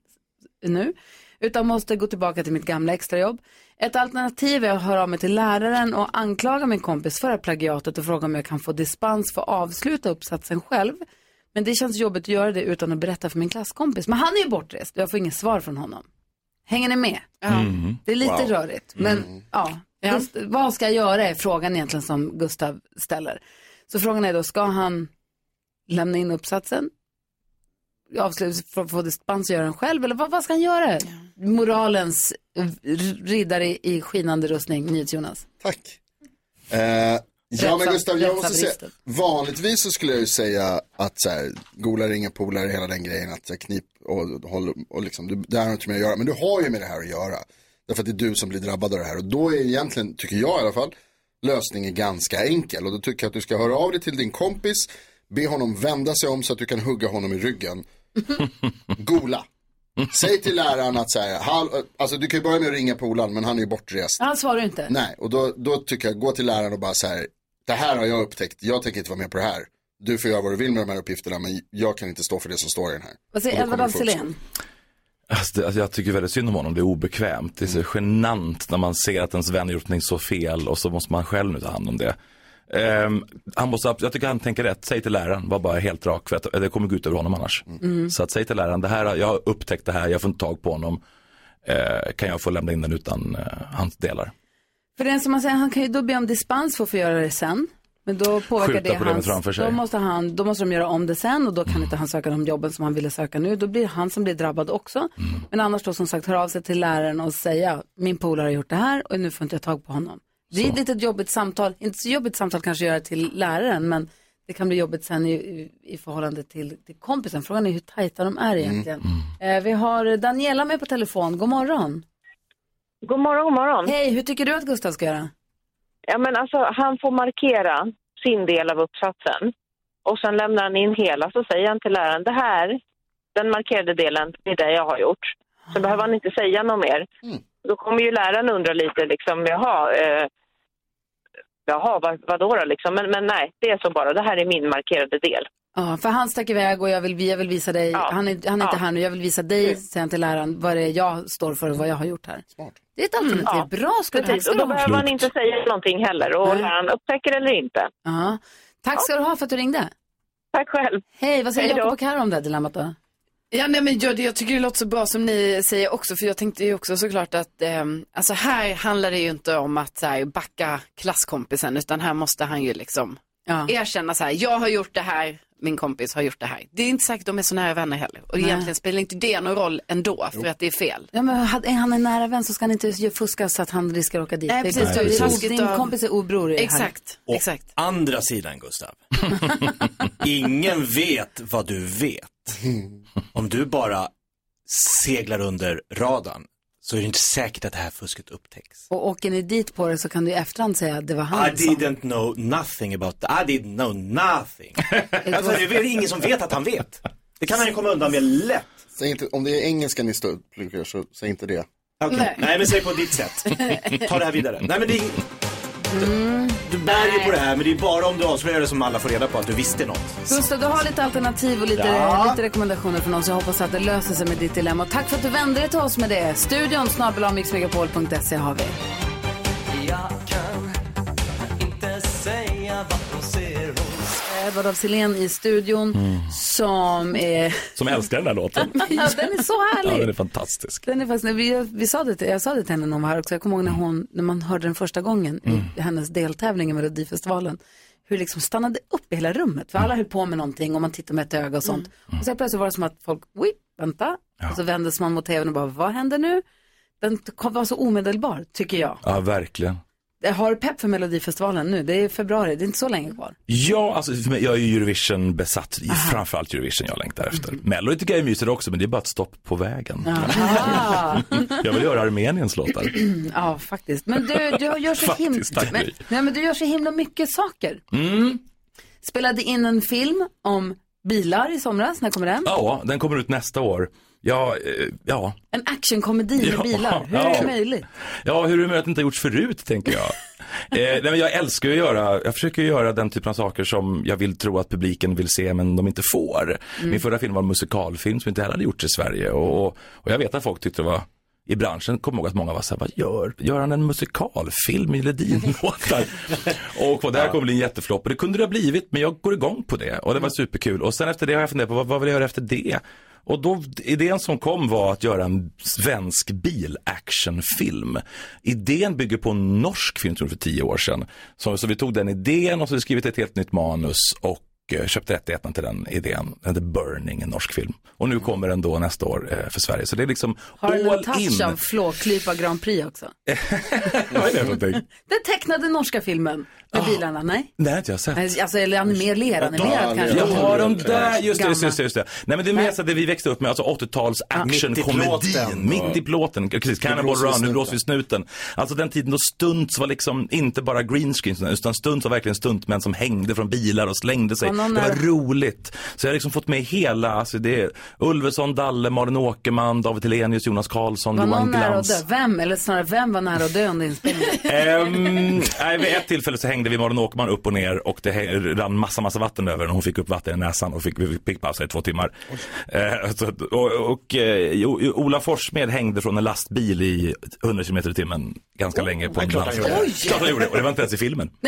nu, utan måste gå tillbaka till mitt gamla extrajobb. Ett alternativ är att höra av mig till läraren och anklaga min kompis för plagiatet och fråga om jag kan få dispens för att avsluta uppsatsen själv. Men det känns jobbigt att göra det utan att berätta för min klasskompis. Men han är ju bortrest och jag får inget svar från honom. Hänger ni med? Mm. Det är lite Wow. rörigt. Men ja, Gust- vad ska jag göra är frågan egentligen som Gustav ställer. Så frågan är då, ska han lämna in uppsatsen? Avslut för att få dispens och göra den själv? Eller vad, vad ska han göra? Moralens riddare i, skinande rustning, NyhetsJonas. Tack. Eh, ja men Gustav, jag måste säga, vanligtvis så skulle jag ju säga att så här, gola ringer polare, hela den grejen, att här, knip och håll och liksom, det, det har inte med att göra, men du har ju med det här att göra. Därför att det är du som blir drabbad av det här och då är egentligen, tycker jag i alla fall, lösningen ganska enkel och då tycker jag att du ska höra av dig till din kompis, be honom vända sig om så att du kan hugga honom i ryggen. Gola. Säg till läraren att så här, hall, alltså du kan ju börja med att ringa polaren men han är ju bortrest. Han svarar inte. Nej, och då, då tycker jag, gå till läraren och bara så här, det här har jag upptäckt, jag tänker inte vara med på det här. Du får göra vad du vill med de här uppgifterna, men jag kan inte stå för det som står i den här. Vad säger få Alselén? Alltså, det, alltså, jag tycker väldigt synd om honom, det är obekvämt. Det är så genant när man ser att ens vän gjort någonting så fel och så måste man själv nu ta hand om det. Ehm, han måste, jag tycker han tänker rätt, säg till läraren, var bara helt rak för att det kommer gå ut över honom annars. Mm. Så att säg till läraren, det här, jag har upptäckt det här, jag får inte tag på honom. Eh, kan jag få lämna in den utan eh, hans delar? För den som man säger, han kan ju då be om dispens för att få göra det sen. Men då påverkar Skjuta det hans. Mm. då måste, han, då måste de göra om det sen och då kan inte han söka de jobben som han ville söka nu. Då blir han som blir drabbad också. Mm. Men annars då som sagt höra av sig till läraren och säga, min polare har gjort det här och nu får inte jag tag på honom. Det är ett litet jobbigt samtal, inte så jobbigt samtal kanske att göra till läraren, men det kan bli jobbigt sen i, i, i förhållande till, till kompisen. Frågan är hur tajta de är egentligen. Eh, vi har Daniela med på telefon, god morgon. God morgon, god morgon. Hej, hur tycker du att Gustav ska göra? Ja, men alltså, han får markera sin del av uppsatsen och sen lämnar han in hela så säger han till läraren det här, den markerade delen, det är det jag har gjort. Så behöver han inte säga något mer. Då kommer ju läraren undra lite liksom, jaha, eh, jaha vad, vadå då liksom? Men, men nej, det är så bara, det här är min markerade del. Ja, för han stack iväg och jag vill, jag vill visa dig, han är, han är inte Ja. här nu, jag vill visa dig, säger han till läraren, vad det är jag står för och vad jag har gjort här. Det är ett alternativ, Mm, ja. bra ska. Precis, och då behöver han inte säga någonting heller och läraren upptäcker eller inte. Ja. Tack ska du ha för att du ringde. Tack själv. Hej, vad säger. Jakob och Karo om det här dilemmat då? Ja, nej, men jag, jag tycker det låter så bra som ni säger också, för jag tänkte ju också såklart att ehm, alltså här handlar det ju inte om att så här, backa klasskompisen, utan här måste han ju liksom erkänna så här, jag har gjort det här, min kompis har gjort det här. Det är inte säkert de är så nära vänner heller. Och Nej. egentligen spelar inte det någon roll ändå, för att det är fel. Ja, men är han en nära vän så ska han inte ju fuska så att han riskerar att åka dit. Nej, precis. bara- Det är din- av- kompis är obror i det här. Exakt, Å exakt. andra sidan Gustav, ingen vet vad du vet. Om du bara seglar under radarn så är det inte säkert att det här fusket upptäcks. Och åker ni dit på det så kan du i efterhand säga att det var han I som... didn't know nothing about that. I didn't know nothing. alltså, det är väl ingen som vet att han vet. Det kan han ju komma undan med lätt. Säg inte, om det är engelska ni står pluggar så säg inte det. Okej. Nej. Nej. men säg på ditt sätt. Ta det här vidare. Nej men det är... Du bär ju på det här men det är bara om du avslöjar det som alla får reda på att du visste något. Gustav, du har lite alternativ och lite, Ja. lite rekommendationer från oss. Jag hoppas att det löser sig med ditt dilemma. Och tack för att du vände dig till oss med det. Studion snabel-a-mixmegapol.se har vi. Jag kan inte säga vad hon Edvard af Sillén i studion som är... Som älskar den här låten. ja, den är så Ja, härlig. den är fantastisk. Den är faktiskt, vi, vi sa det till, jag sa det till henne var här också. Jag kommer ihåg när, hon, när man hörde den första gången i hennes deltävling i Melodifestivalen. Hur liksom stannade upp i hela rummet. För alla höll på med någonting och man tittade med ett öga och sånt. Och så plötsligt var det som att folk, oj, vänta. Och så vändes man mot tvn och bara, vad händer nu? Den var så omedelbar, tycker jag. Ja, verkligen. Har pepp för Melodifestivalen nu. Det är februari, det är inte så länge kvar. Ja, alltså för mig- jag är ju Eurovision besatt. Det är framförallt Eurovision jag längtar efter. Mello tycker jag är mysigt också, men det är bara ett stopp på vägen. Jag vill göra Armeniens låtar. ja, faktiskt. Men du, du gör så himla... Faktiskt, men, nej, men du gör så himla mycket saker. Mm. Spelade in en film om bilar i somras. När kommer den? Ja, den kommer ut nästa år. Ja, eh, ja. En actionkomedi med Ja, bilar. Hur är ja. det möjligt? Ja, hur är det möjligt att det inte har gjorts förut, tänker jag. eh, nej, men jag älskar att göra, jag försöker göra den typen av saker som jag vill tro att publiken vill se, men de inte får. Mm. Min förra film var en musikalfilm som inte heller hade gjorts i Sverige. Och, och, och jag vet att folk tyckte det var i branschen kommer ihåg att många var så här, vad gör, gör han en musikalfilm med Ledin-låtar? och vad det här kommer bli en jätteflopp. Och det kunde det ha blivit, men jag går igång på det. Och det var superkul. Och sen efter det har jag funderat på, vad, vad vill jag göra efter det? Och då, idén som kom var att göra en svensk bilactionfilm. Idén bygger på en norsk film, tror jag, för tio år sedan. Så, så vi tog den idén och så har vi skrivit ett helt nytt manus och eh, köpte rättigheterna till den idén. Den heter Burning, en norsk film. Och nu kommer den då nästa år eh, för Sverige. Så det är liksom Har den en all touch in. av Flåklypa Grand Prix också? Vad är det för någonting? Den tecknade norska filmen med bilarna, nej? Nej, inte jag sett. Alltså, eller animer, animerad kanske? Ja, de där, just det, just det, just det. Nej men det är mer så det vi växte upp med, alltså 80-tals actionkomedin. plåten. Mitt i plåten. Precis, Run, nu blåser vi snuten. Alltså den tiden då stunts var liksom inte bara green screen, utan stunts var verkligen stuntmän som hängde från bilar och slängde sig. Och Det var är- roligt. Så jag har liksom fått med hela, alltså det är Ulveson, Dalle, Malin Åkerman, David Helenius, Jonas Karlsson, Var Johan någon nära att Glans. dö? Vem, eller snarare vem var nära att dö under inspelningen? Ehm, nej, vid ett tillfälle så hängde vi Malin Åkerman upp och ner och det rann massa, massa vatten över henne. Hon fick upp vatten i näsan och fick, vi fick pausa i två timmar. Eh, så, och och eh, Ola Forssmed hängde från en lastbil i 100 km i timmen ganska länge på är en klart han landsväg. gjorde. Klart han gjorde och det var inte ens i filmen.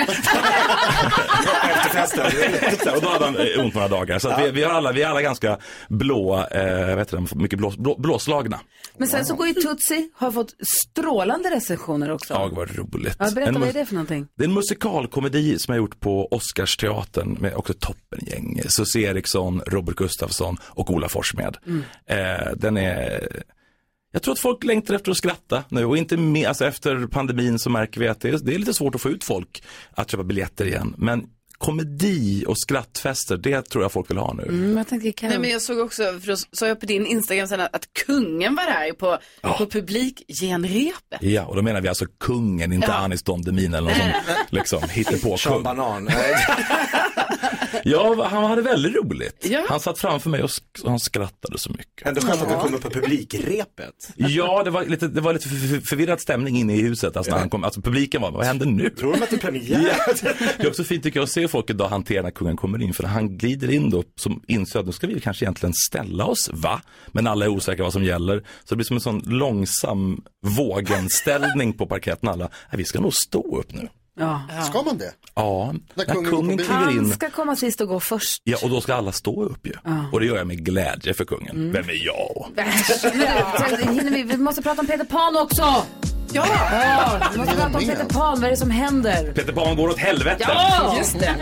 Efterfesten. och då hade han eh, ont några dagar. Så att vi, vi, har alla, vi är alla ganska blå, eh, vet du, mycket blå, blå, blåslagna. Men sen så går ju Tutsi, har fått strålande recensioner också. Ja, vad roligt. Ja, berätta, En vad är det för någonting? Det är en musikalkomedi som jag gjort på Oscarsteatern med också toppengäng. Susie Eriksson, Robert Gustafsson och Ola Forssmed. Mm. Eh, den är... Jag tror att folk längtar efter att skratta nu och inte mer, alltså efter pandemin så märker vi att det är, det är lite svårt att få ut folk att köpa biljetter igen. Men komedi och skrattfester, det tror jag folk vill ha nu. Mm, jag tänkte, kan... Nej, men jag såg också, för då såg jag på din Instagram sen att, kungen var där på, på publikgenrepet. Ja, och då menar vi alltså kungen, inte Ja. Anis Don Demin eller någon som liksom hittar på Sean kung. Banan. Ja, han hade väldigt roligt. Ja. Han satt framför mig och sk- och han skrattade så mycket. Ändå skönt att du kommer på publikrepet. Ja, det var lite, det var lite för- för- förvirrad stämning inne i huset. Alltså, när han kom, alltså publiken var, vad händer nu? Tror de att det är premiär? Ja. Det är också fint tycker jag att se folk idag hantera när kungen kommer in. För han glider in då som inser att nu ska vi kanske egentligen ställa oss, va? Men alla är osäkra vad som gäller. Så det blir som en sån långsam vågenställning på parketten. Alla, "Nej, vi ska nog stå upp nu. Ja. Ska man det? Ja, när kungen kungen, på bio. kliver Han in. ska komma sist och gå först. Ja, och då ska alla stå upp ju. Ja. Och det gör jag med glädje för kungen. Mm. Vem är jag? Hinner vi, vi måste prata om Peter Pan också. Ja! ja vi måste prata om Peter Pan, vad är det som händer? Peter Pan går åt helvete. Ja, just det.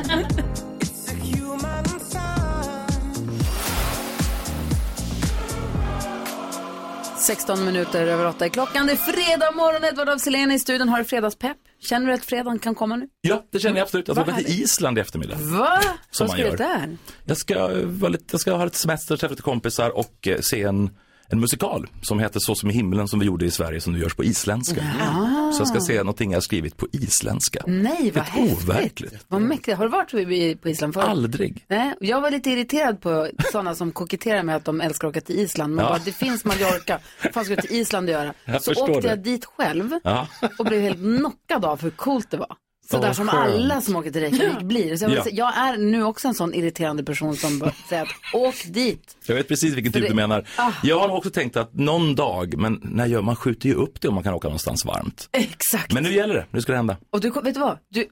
16 minuter över 8 är klockan. Det är fredag morgon. Edvard af i studion har fredagspepp. Känner du att fredagen kan komma nu? Ja, det känner jag absolut. Jag ska åka till. Island i eftermiddag. Va? Som Vad ska du där? Jag ska, lite, jag ska ha lite semester, träffa lite kompisar och eh, se en, en musikal som heter Så som i himlen som vi gjorde i Sverige som nu görs på isländska. Ah. Så jag ska se någonting jag har skrivit på isländska. Nej, vad häftigt. overkligt. Vad mäktigt. Har du varit på Island förut? Aldrig. Nej, jag var lite irriterad på sådana som koketterar med att de älskar att åka till Island. Men Ja. bara, det finns Mallorca. Vad fan ska du till Island göra? Jag så åkte det. jag dit själv Ja. och blev helt knockad av hur coolt det var. Så Åh, där vad som skönt. alla som åker till Reykjavik blir. Så jag, vill Ja. säga, jag är nu också en sån irriterande person som bara säger att åk dit. Jag vet precis vilken För typ det- du menar. Ah. Jag har nog också tänkt att någon dag, men när gör man skjuter ju upp det om man kan åka någonstans varmt. Exakt. Men nu gäller det, nu ska det hända. Och du, vet du vad? Du,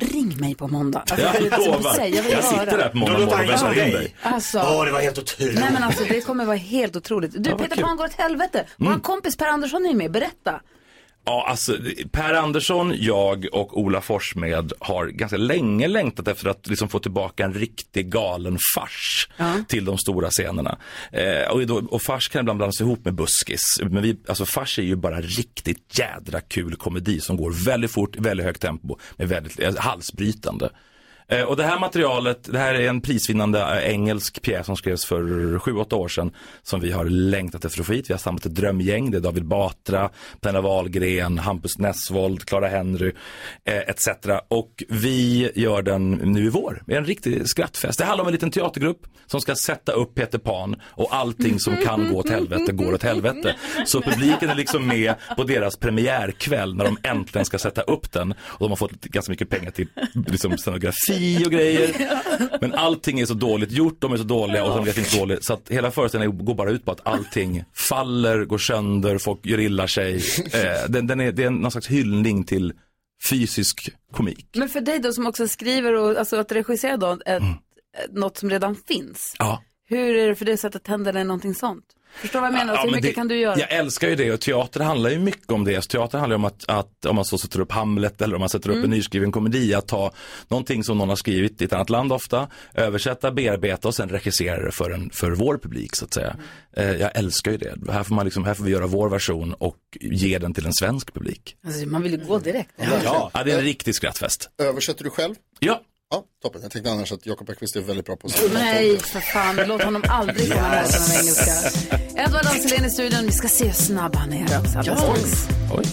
ring mig på måndag. Alltså, Jag du lovar. säger. Jag vill Jag sitter där på måndag morgon och väntar in dig. Alltså, Åh, det var helt otroligt. Nej men alltså det kommer vara helt otroligt. Du Peter. Pan går åt helvete. Vår Mm. kompis Per Andersson är med, berätta. Ja, alltså Per Andersson, jag och Ola Forssmed har ganska länge längtat efter att liksom få tillbaka en riktig galen fars till de stora scenerna. Eh, och, då, och fars kan ibland blandas ihop med buskis. Men vi, alltså fars är ju bara riktigt jädra kul komedi som går väldigt fort, väldigt högt tempo, med väldigt eh, halsbrytande. Eh, Och det här materialet, det här är en prisvinnande eh, engelsk pjäs som skrevs för 7-8 år sedan som vi har längtat efter att få hit. Vi har samlat ett drömgäng, det är David Batra, Penna Wahlgren, Hampus Nessvold, Clara Henry eh, etc. Och vi gör den nu i vår, det är en riktig skrattfest. Det handlar om en liten teatergrupp som ska sätta upp Peter Pan och allting som kan gå åt helvete går åt helvete. Så publiken är liksom med på deras premiärkväll när de äntligen ska sätta upp den. Och de har fått ganska mycket pengar till liksom, scenografi och grejer. Men allting är så dåligt gjort, de är så dåliga och scenografin är så dålig. Så att hela föreställningen går bara ut på att allting faller, går sönder, folk gör illa sig. Eh, den, den är, det är någon slags hyllning till fysisk komik. Men för dig då som också skriver och alltså att regissera då ett, något som redan finns. Ja. Hur är det för dig att sätta tänderna i någonting sånt? Förstår vad jag menar? Ja, så hur men mycket det- kan du göra? Jag älskar ju det och teater handlar ju mycket om det. Så teater handlar ju om att, att om man så sätter upp Hamlet eller om man sätter upp Mm. en nyskriven komedi, att ta någonting som någon har skrivit i ett annat land ofta, översätta, bearbeta och sen regissera det för, en, för vår publik så att säga. Mm. Eh, jag älskar ju det. Här får, man liksom, här får vi göra vår version och ge den till en svensk publik. Alltså, man vill ju gå direkt. Ja, ja det är en riktig skrattfest. Översätter du själv? Ja. Ja, toppen. Jag tänkte annars att Jakob Ekqvist är väldigt bra på att Nej, för fan. Låt honom aldrig komma nära med engelska. Edvard af Sillén i studion. Vi ska se hur snabb han är Ja. strax. Oj.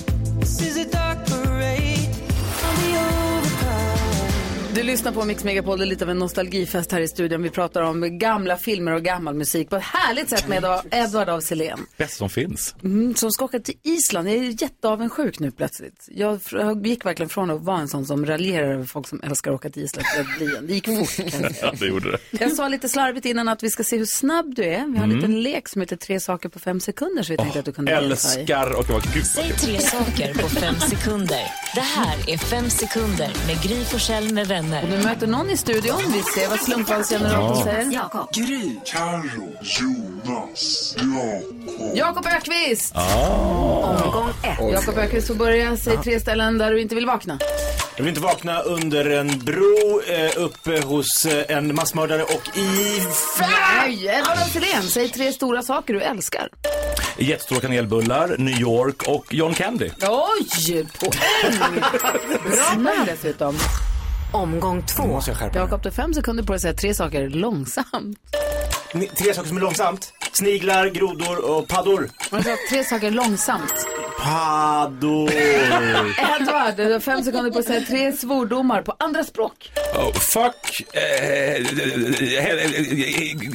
Du lyssnar på Mix Megapol, det är lite av en nostalgifest här i studion. Vi pratar om gamla filmer och gammal musik på ett härligt sätt med Edvard af Sillén. Bäst som finns. Mm, som ska åka till Island. Jag är jätteavundsjuk nu plötsligt. Jag jag gick verkligen från att vara en sån som raljerar över folk som älskar att åka till Island till att bli en. Det gick fort. Ja, det gjorde det. Jag sa lite slarvigt innan att vi ska se hur snabb du är. Vi har en Mm. liten lek som heter tre saker på fem sekunder så vi tänkte att du kunde delta i. Älskar och vad gud Säg tre saker på fem sekunder. Det här är Fem sekunder med Gry Forssell med vänner. Och du möter någon i studion. Vi ser vad slumpvalsgeneratorn Ja. säger. Jakob. Gry. Carro. Jonas. Jakob. Jakob Ökvist! Ah. Omgång ett. Jakob Ökvist får börja. Säg tre ställen där du inte vill vakna. Jag vill inte vakna under en bro, eh, uppe hos eh, en massmördare och i... Nej, Edvard af Sillén. Säg tre stora saker du älskar. Jättestora kanelbullar, New York och John Candy. Oj, poäng! Bra poäng dessutom. Omgång två. måste jag skärpa Jakob, du har fem sekunder på dig att säga tre saker långsamt. Ni- Tre saker som är långsamt. Sniglar, grodor och paddor. Man sa tre saker långsamt. Paddor. Edvard, du har fem sekunder på att säga tre svordomar på andra språk. Oh, fuck. Eh, eh, eh,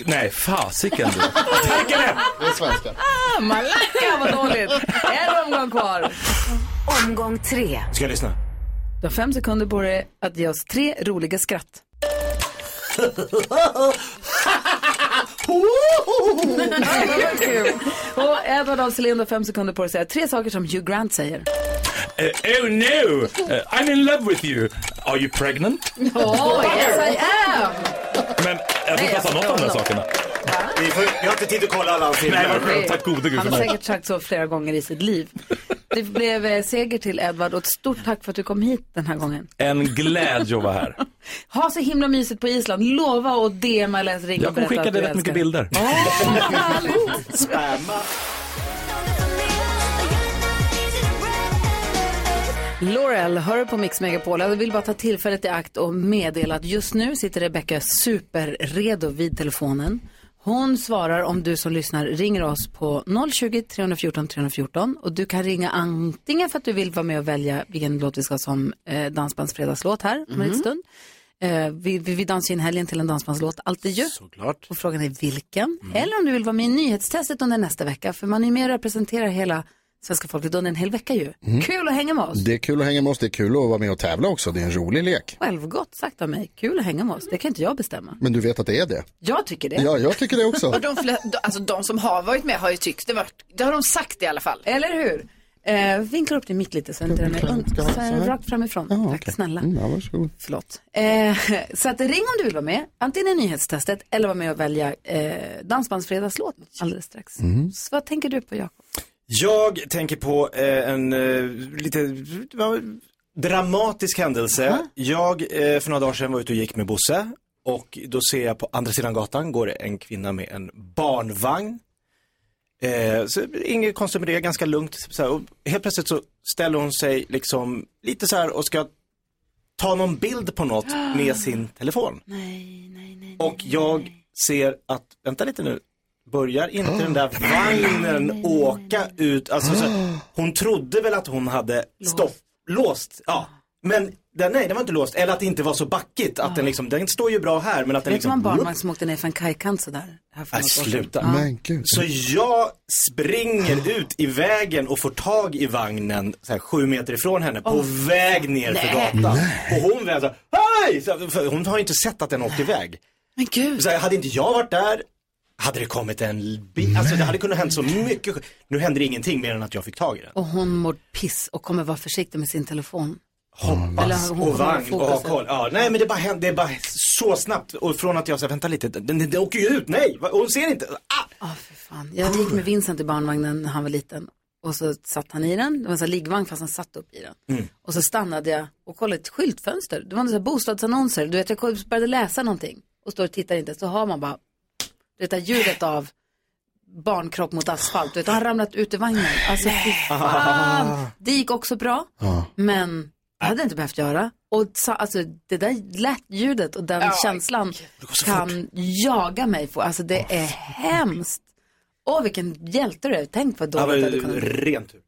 nej, fasiken. Det är svenska. Ah, Malacka, vad dåligt. En omgång kvar. Omgång tre. Ska jag lyssna? Du har fem sekunder på dig att ge oss tre roliga skratt. Och Edward af Sillén har fem sekunder på dig att säga tre saker som Hugh Grant säger. oh no, uh, I'm in love with you. Are you pregnant? Oh, yes I am! Men jag tror inte han sa något om de här sakerna. Vi, får, vi har inte tid att kolla alla filmer. Nej, vad skönt. Tack gode gud Han har säkert sagt så flera gånger i sitt liv. Det blev eh, seger till Edvard och ett stort tack för att du kom hit den här gången. En glädje att vara här. Ha så himla mysigt på Island. Lova att DMa eller ringa Jag och kommer skicka dig rätt mycket bilder. Spamma. Laurel hör på Mix Megapol. Jag vill bara ta tillfället i akt och meddela att just nu sitter Rebecca superredo vid telefonen. Hon svarar om du som lyssnar ringer oss på 020 314 314 och du kan ringa antingen för att du vill vara med och välja vilken låt vi ska ha som eh, dansbandsfredagslåt här om en liten stund. Eh, vi, vi, vi dansar in helgen till en dansbandslåt, alltid ju. Såklart. Och frågan är vilken. Eller om du vill vara med i nyhetstestet under nästa vecka, för man är med och representerar hela svenska folket under en hel vecka ju. Kul att hänga med oss. Det är kul att hänga med oss, det är kul att vara med och tävla också, det är en rolig lek. Självgott sagt av mig. Kul att hänga med oss. Det kan inte jag bestämma. Men du vet att det är det? Jag tycker det. Ja, jag tycker det också. Och de, alltså de som har varit med har ju tyckt det varit, det har de sagt i alla fall. Eller hur? Eh, vinkla upp din mick lite så inte den är rakt framifrån. Tack snälla. Mm, ja, varsågod. Förlåt. Eh, så att ring om du vill vara med. Antingen i nyhetstestet eller vara med och välja eh, Dansbandsfredagslåt alldeles strax. Så vad tänker du på Jakob? Jag tänker på eh, en eh, lite dramatisk händelse. Jag eh, för några dagar sedan var ute och gick med Bosse och då ser jag på andra sidan gatan går det en kvinna med en barnvagn. Eh, så inget konstigt med det, ganska lugnt. Så här, och helt plötsligt så ställer hon sig liksom lite så här och ska ta någon bild på något med sin telefon. Och jag ser att, vänta lite nu, börjar inte den där vagnen åka ut? Alltså, så, hon trodde väl att hon hade stopp, låst, ja. Men den, nej, den var inte låst. Eller att det inte var så backigt. Att den liksom, den står ju bra här men att den Vet du en liksom... barnvagn som åkte ner för en kajkant sådär? Här för Nej, sluta. Ja. Men gud. Så jag springer ut i vägen och får tag i vagnen så här, sju meter ifrån henne på väg ner för Nej. gatan. Och hon här, hej! För hon har ju inte sett att den åkte iväg. Men gud. Så här, hade inte jag varit där, hade det kommit en bil, alltså det hade kunnat hänt så mycket. Nu hände det ingenting mer än att jag fick tag i den. Och hon mår piss och kommer vara försiktig med sin telefon. Hoppas Eller hon och vagn och ha koll. Ja, nej men det bara hände, det är bara så snabbt. Och från att jag sa, vänta lite, den, den, den åker ju ut, nej, hon ser inte. Ah! Fan. Jag gick med Vincent i barnvagnen när han var liten. Och så satt han i den, det var en sån här liggvagn fast han satt upp i den. Mm. Och så stannade jag och kollade ett skyltfönster. Det var en sån här bostadsannonser. Du vet, jag började läsa någonting och står och tittar inte. Så har man bara, det här ljudet av barnkropp mot asfalt. Du vet, han ramlat ut ur vagnen. Alltså fy fan. Det gick också bra, men det hade jag inte behövt göra. Och sa, alltså, det där lätt-ljudet och den Ja, känslan kan jaga mig. På. Alltså det är hemskt. Åh, vilken hjälte du är. Tänk vad Ja, dåligt det men, hade kunnat bli. rent tur.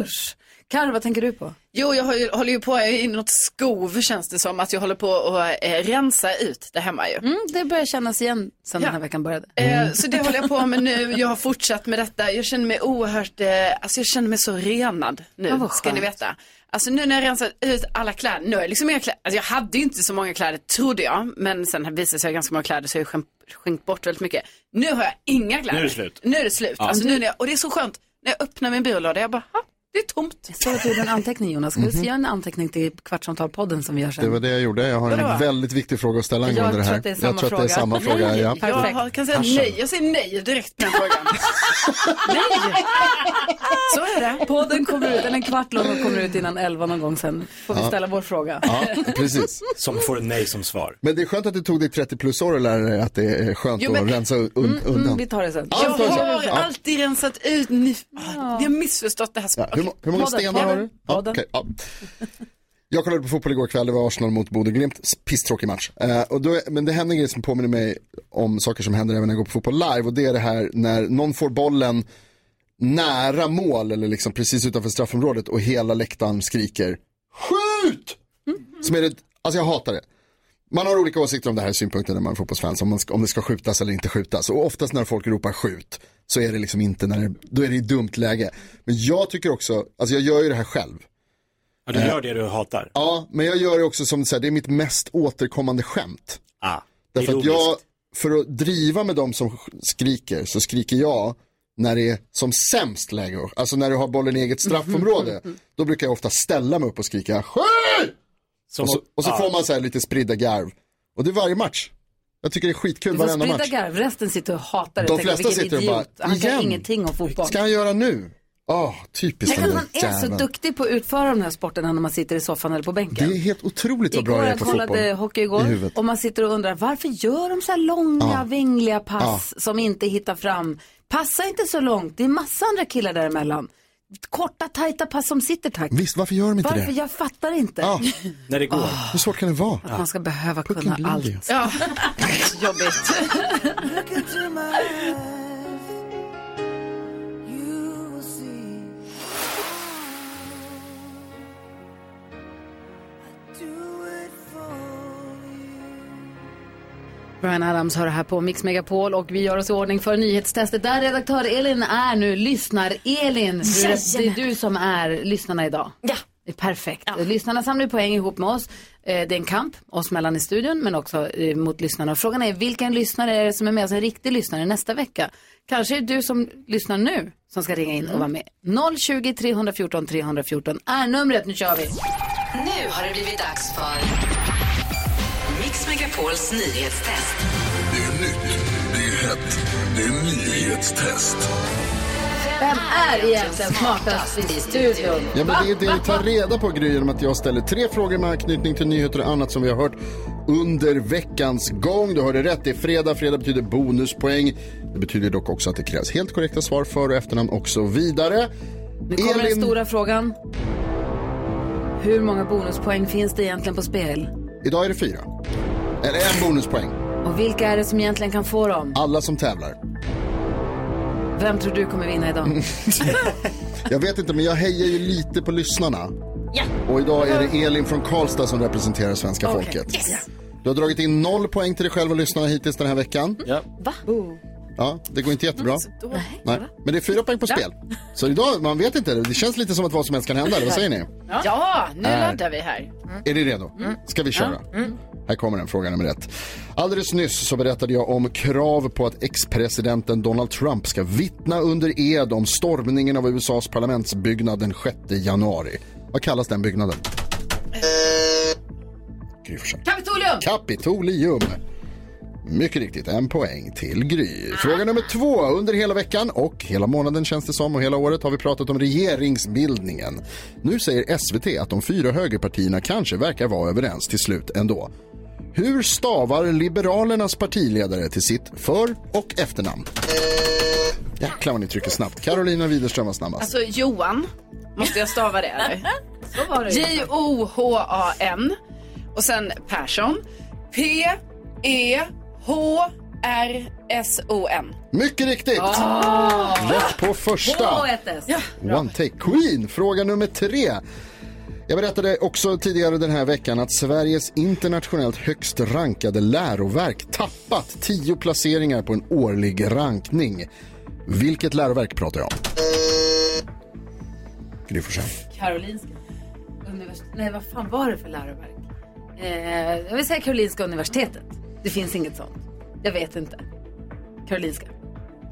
Usch! Carro, vad tänker du på? Jo, jag ju- håller ju på i något skov känns det som att jag håller på att eh, rensa ut det hemma ju. Mm, det börjar kännas igen sen Ja. den här veckan började. Eh, så det håller jag på med nu. Jag har fortsatt med detta. Jag känner mig oerhört, eh, alltså jag känner mig så renad nu, Ja, vad ska ni veta. Alltså nu när jag rensat ut alla kläder, nu har jag liksom inga kläder, alltså jag hade ju inte så många kläder trodde jag, men sen visade det sig ganska många kläder så jag har skänkt, skänkt bort väldigt mycket. Nu har jag inga kläder. Nu är det slut. Nu är det slut. Ja. Alltså, nu när jag, och det är så skönt, när jag öppnar min byrålåda, jag bara, "Ha, det är tomt. Jag såg att du gjorde en anteckning Jonas. Ska vi göra en anteckning till Kvartsamtal-podden som vi gör sen? Det var det jag gjorde. Jag har en väldigt viktig fråga att ställa angående det tror här. att det är samma jag tror det är fråga. samma fråga. Nej. Ja. Jag har, kan säga nej, jag säger nej direkt på den frågan. nej! Så är det. Podden kommer ut, eller en kvart lång och kommer ut innan elva någon gång sen. Får vi Ja. ställa vår fråga. Ja, precis. Som får ett nej som svar. Men det är skönt att det tog dig 30 plus år att lära dig att det är skönt Jo, men- att rensa un- Mm, undan. mm, vi tar det sen. Ja, Jag har Ja. alltid rensat ut, ni, ah, har missförstått det här. Ja, hur, hur många Podden, stenar har du? Ja, okej, ja. Jag kollade på fotboll igår kväll, det var Arsenal mot Bodø Glimt, pisstråkig match. Eh, och då, men det händer en grej som påminner mig om saker som händer även när jag går på fotboll live och det är det här när någon får bollen nära mål eller liksom precis utanför straffområdet och hela läktaren skriker Skjut! Som är det, alltså jag hatar det. Man har olika åsikter om det här synpunkter när man är fotbollsfans, om, man ska, om det ska skjutas eller inte skjutas. Och oftast när folk ropar skjut så är det liksom inte när det, då är det i dumt läge. Men jag tycker också, alltså jag gör ju det här själv. Ja, du gör det du hatar. Ja, men jag gör det också som så här, det är mitt mest återkommande skämt. Ah, Därför att jag, för att driva med de som skriker, så skriker jag när det är som sämst läge, alltså när du har bollen i eget straffområde, då brukar jag ofta ställa mig upp och skrika Sky! Som och så, och så ja. får man så här lite spridda garv. Och det är varje match. Jag tycker det är skitkul Du varenda sprida match. garv, resten sitter och hatar det. De Tänker, flesta sitter och bara, Han kan igen? ingenting om fotboll. ska han göra nu? Åh, typiskt Tänk den att där man är så duktig på att utföra de här sporterna när man sitter i soffan eller på bänken. Det är helt otroligt vad bra Igår jag är jag på kollade fotboll. hockey I igår huvudet. och man sitter och undrar varför gör de så här långa, Ja. vingliga pass som inte hittar fram. Passa inte så långt, det är massa andra killar däremellan. Korta, tajta pass som sitter tack. Visst, varför gör de inte Varför? det? Jag fattar inte. Ja. När det går. Hur svårt kan det vara? Att man ska behöva Pucken kunna allt. Ja, jobbigt. Brian Adams har det här på Mix Megapol och vi gör oss i ordning för nyhetstestet där redaktör Elin är nu. Lyssnar Elin, du, det är du som är lyssnarna idag. Ja. Det är Perfekt. Lyssnarna samlar poäng ihop med oss. Eh, Det är en kamp oss mellan i studion men också eh, mot lyssnarna. Frågan är vilken lyssnare är det som är med oss, en riktig lyssnare nästa vecka? Kanske är det du som lyssnar nu som ska ringa in och vara med. 020 314 314 är numret. Nu kör vi. Nu har det blivit dags för Megapols nyhetstest. Det är nytt, det är hett, det är nyhetstest. Vem är egentligen smartast i studion? Ja, men det är det vi tar reda på Gry genom att jag ställer tre frågor med anknytning till nyheter och annat som vi har hört under veckans gång. Du hörde rätt, det är fredag. Fredag betyder bonuspoäng. Det betyder dock också att det krävs helt korrekta svar, för och efternamn och så vidare. Nu kommer den stora frågan. Hur många bonuspoäng finns det egentligen på spel? Idag är det fyra. Eller en bonuspoäng. Och vilka är det som egentligen kan få dem? Alla som tävlar. Vem tror du kommer vinna idag? Jag vet inte, men jag hejar ju lite på lyssnarna. Ja. Och idag är det Elin från Karlstad som representerar svenska Okej. folket. Yes. Du har dragit in noll poäng till dig själv och lyssnarna hittills den här veckan. Ja. Va? Ja, det går inte jättebra. Nej. Nej, men det är fyra poäng på spel. Så idag, man vet inte, det känns lite som att vad som helst kan hända, eller vad säger ni? Ja, nu Är- laddar vi här. Är ni redo? Ska vi köra? Här kommer den, fråga nummer ett. Alldeles nyss så berättade jag om krav på att ex-presidenten Donald Trump ska vittna under ed om stormningen av USAs parlamentsbyggnad den 6 januari. Vad kallas den byggnaden? Gry. Kapitolium! Kapitolium. Mycket riktigt, en poäng till Gry. Fråga nummer två. Under hela veckan och hela månaden känns det som och hela året har vi pratat om regeringsbildningen. Nu säger SVT att de fyra högerpartierna kanske verkar vara överens till slut ändå. Hur stavar Liberalernas partiledare till sitt för och efternamn? Jäklar vad ni trycker snabbt. Carolina Widerström var snabbast. Alltså Johan, måste jag stava det eller? Så var det. J-O-H-A-N och sen Persson. E P-E-H-R-S-O-N. Mycket riktigt! Ah. Rätt på första. Två och ett S. Ja. One take Queen, fråga nummer tre. Jag berättade också tidigare den här veckan att Sveriges internationellt högst rankade läroverk tappat tio placeringar på en årlig rankning. Vilket läroverk pratar jag om? Gry. Karolinska universitetet. Nej, vad fan var det för läroverk? Eh, jag vill säga Karolinska universitetet. Det finns inget sånt. Jag vet inte. Karolinska.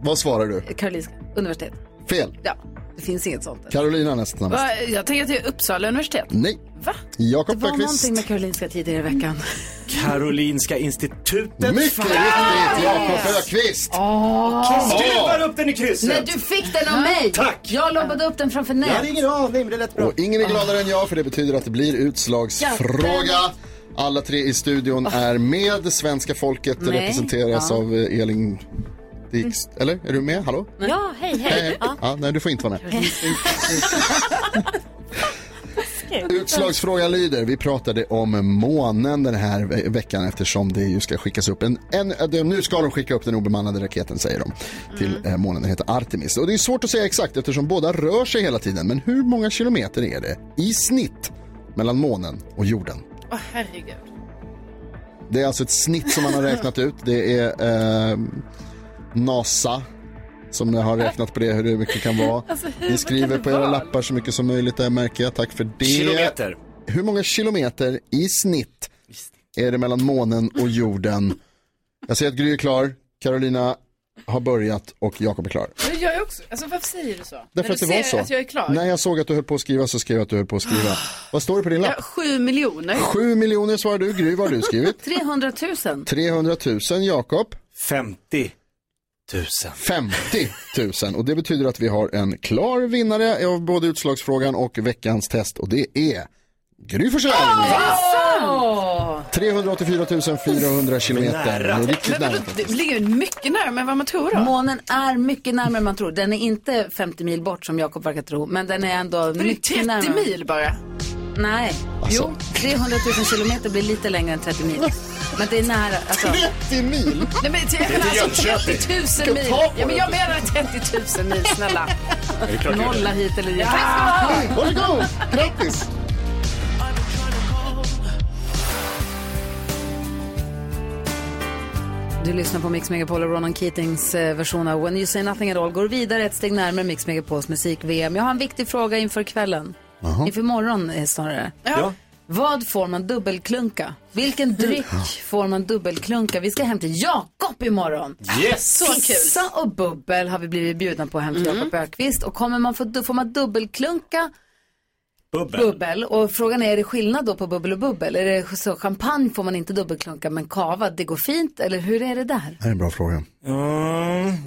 Vad svarar du? Karolinska universitet. Fel. Ja, det finns inget sånt. Carolina näst snabbast. Va? Jag tänker att det är Uppsala universitet. Nej. Va? Det Jakob var Bergqvist. någonting med Karolinska tidigare i veckan. Karolinska institutet. Mycket Fan! riktigt, Jakob Högqvist. Åh! Skruvar upp den i krysset. Nej, du fick den av mig! Tack. Jag lobbade upp den framför nät. Jag hade ingen aning, men det lät bra. Och ingen är gladare än jag för det betyder att det blir utslagsfråga. Alla tre i studion är med. Svenska folket Nej. representeras Ja. av eh, Elin Dix. Eller är du med? Hallå? Ja, hej, hej. Ja. Ja, nej, du får inte vara med. Utslagsfrågan lyder, vi pratade om månen den här ve- veckan eftersom det ju ska skickas upp en, en nu ska de skicka upp den obemannade raketen säger de till eh, månen, den heter Artemis. Och det är svårt att säga exakt eftersom båda rör sig hela tiden, men hur många kilometer är det i snitt mellan månen och jorden? Åh herregud. Det är alltså ett snitt som man har räknat ut. Det är eh, NASA som har räknat på det, hur mycket det kan vara. Alltså, Ni skriver på era vara? lappar så mycket som möjligt där märker jag. Tack för det. Kilometer. Hur många kilometer i snitt är det mellan månen och jorden? Jag ser att Gry är klar. Carolina har börjat och Jakob är klar. Det gör jag också. Alltså varför säger du så? Därför att det var så. att jag är klar? När jag såg att du höll på att skriva så skrev jag att du höll på att skriva. Vad står det på din Ja, lapp? sju miljoner. Sju miljoner svarar du. Gry, vad har du skrivit? 300 000. 300 000. Jakob? 50 000. 50 000. Och det betyder att vi har en klar vinnare av både utslagsfrågan och veckans test. Och det är Gry Forssell. 384 400 kilometer. Nära. Riktigt nära. Det ligger mycket närmare än vad man tror då. Månen är mycket närmare än man tror. Den är inte 50 mil bort som Jakob verkar tro, men den är ändå det är mycket 30 närmare. mil bara. Nej, Alltså. jo, 300 000 kilometer blir lite längre än 30 mil. Men det är nära. Alltså. 30 mil? Nej, men, jag menar alltså Jönköping. 30 000 mil. Ja, men jag menar 30 000 mil, snälla. Nolla hit eller dit. Ja. Ha. Varsågod, grattis! Du lyssnar på Mix Megapol och Ronan Keatings eh, version av When You Say Nothing At All går vidare ett steg närmare Mix Megapols musik-VM. Jag har en viktig fråga inför kvällen. Jaha. Inför morgon eh, snarare. Ja. Vad får man dubbelklunka? Vilken dryck får man dubbelklunka? Vi ska hem till Jakob imorgon. Yes! Så kul. Pizza och bubbel har vi blivit bjudna på hem till Jakob Ökvist. Och kommer man få, får man dubbelklunka Bubbel. bubbel? Och frågan är, är det skillnad då på bubbel och bubbel? Är det så champagne får man inte dubbelklunka men kava, det går fint? Eller hur är det där? Det är en bra fråga. Mm,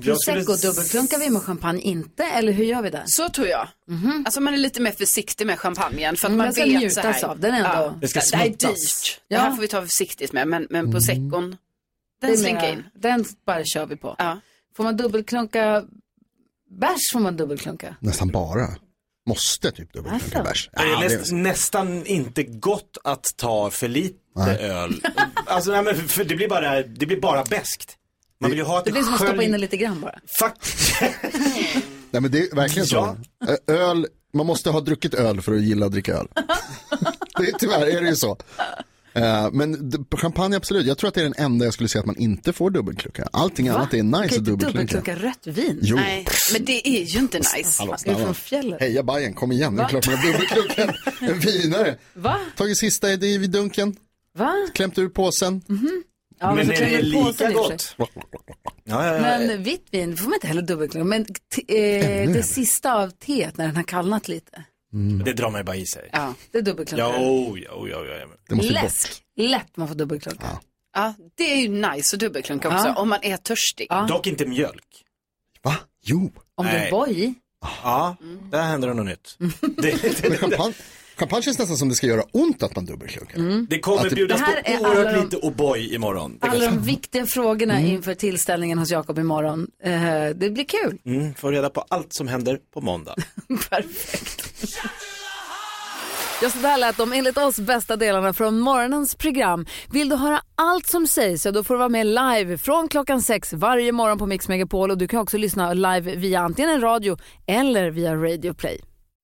jag skulle... Prosecco dubbelklunkar vi med champagne inte? Eller hur gör vi där? Så tror jag. Alltså man är lite mer försiktig med champagnen för att Mm, man vet njutas så här. av, den ändå- Det ska det här är smuttas. dyrt. Ja. Det här får vi ta försiktigt med men, men proseccon, Det den slinker in. Den bara kör vi på. Ja. Får man dubbelklunka bärs får man dubbelklunka. Nästan bara. Måste typ dubbelklunka Varför? bärs. Det är Ja, det näst, nästan inte gott att ta för lite Nej. öl. Alltså, nej, men för det blir bara, det blir bara beskt. Man vill ju ha ett Det blir som att stoppa in det lite grann bara. Nej men det är verkligen så. Ö- Öl, man måste ha druckit öl för att gilla att dricka öl. det är, tyvärr är det ju så. Eh, men champagne absolut, jag tror att det är den enda jag skulle säga att man inte får dubbelklucka. Allting annat är nice att dubbelklunka. dubbelklunka rött vin. Jo. Nej, men det är ju inte nice. Hallå, Är snälla. från fjället? Heja Bajen, kom igen, det är Va? klart man har dubbelklunkat en- vinare. Va? Tagit sista i vid dunken, Va? klämt ur påsen. Ja, Men så är det du på sig lika gott? Ja, ja, ja. Men vitt vin får man inte heller dubbelklunka. Men eh, det sista av teet när den har kallnat lite. Det drar man ju bara i sig. Ja, det är dubbelklunka. Ja, oh, ja, oh, ja, ja, ja. Det måste bort. Läsk, lätt man får dubbelklunka. Ja, det är ju nice att dubbelklunka också Ja. om man är törstig. Ja. Dock inte mjölk. Va? Jo. Om det är Nej. boy i. Ja, där händer det något nytt. Det, Men champagne, champagne känns nästan som det ska göra ont att man dubbelklunkar. det kommer Att bjudas Det här är på oerhört de- lite O'boy imorgon. Det Alla de viktiga frågorna inför tillställningen hos Jakob imorgon. Eh, det blir kul. mm, får reda på allt som händer på måndag. Perfekt. Ja, så där lät de enligt oss bästa delarna från morgonens program. Vill du höra allt som sägs så då får du vara med live från klockan sex varje morgon på Mix Megapol och du kan också lyssna live via antingen en radio eller via Radio Play.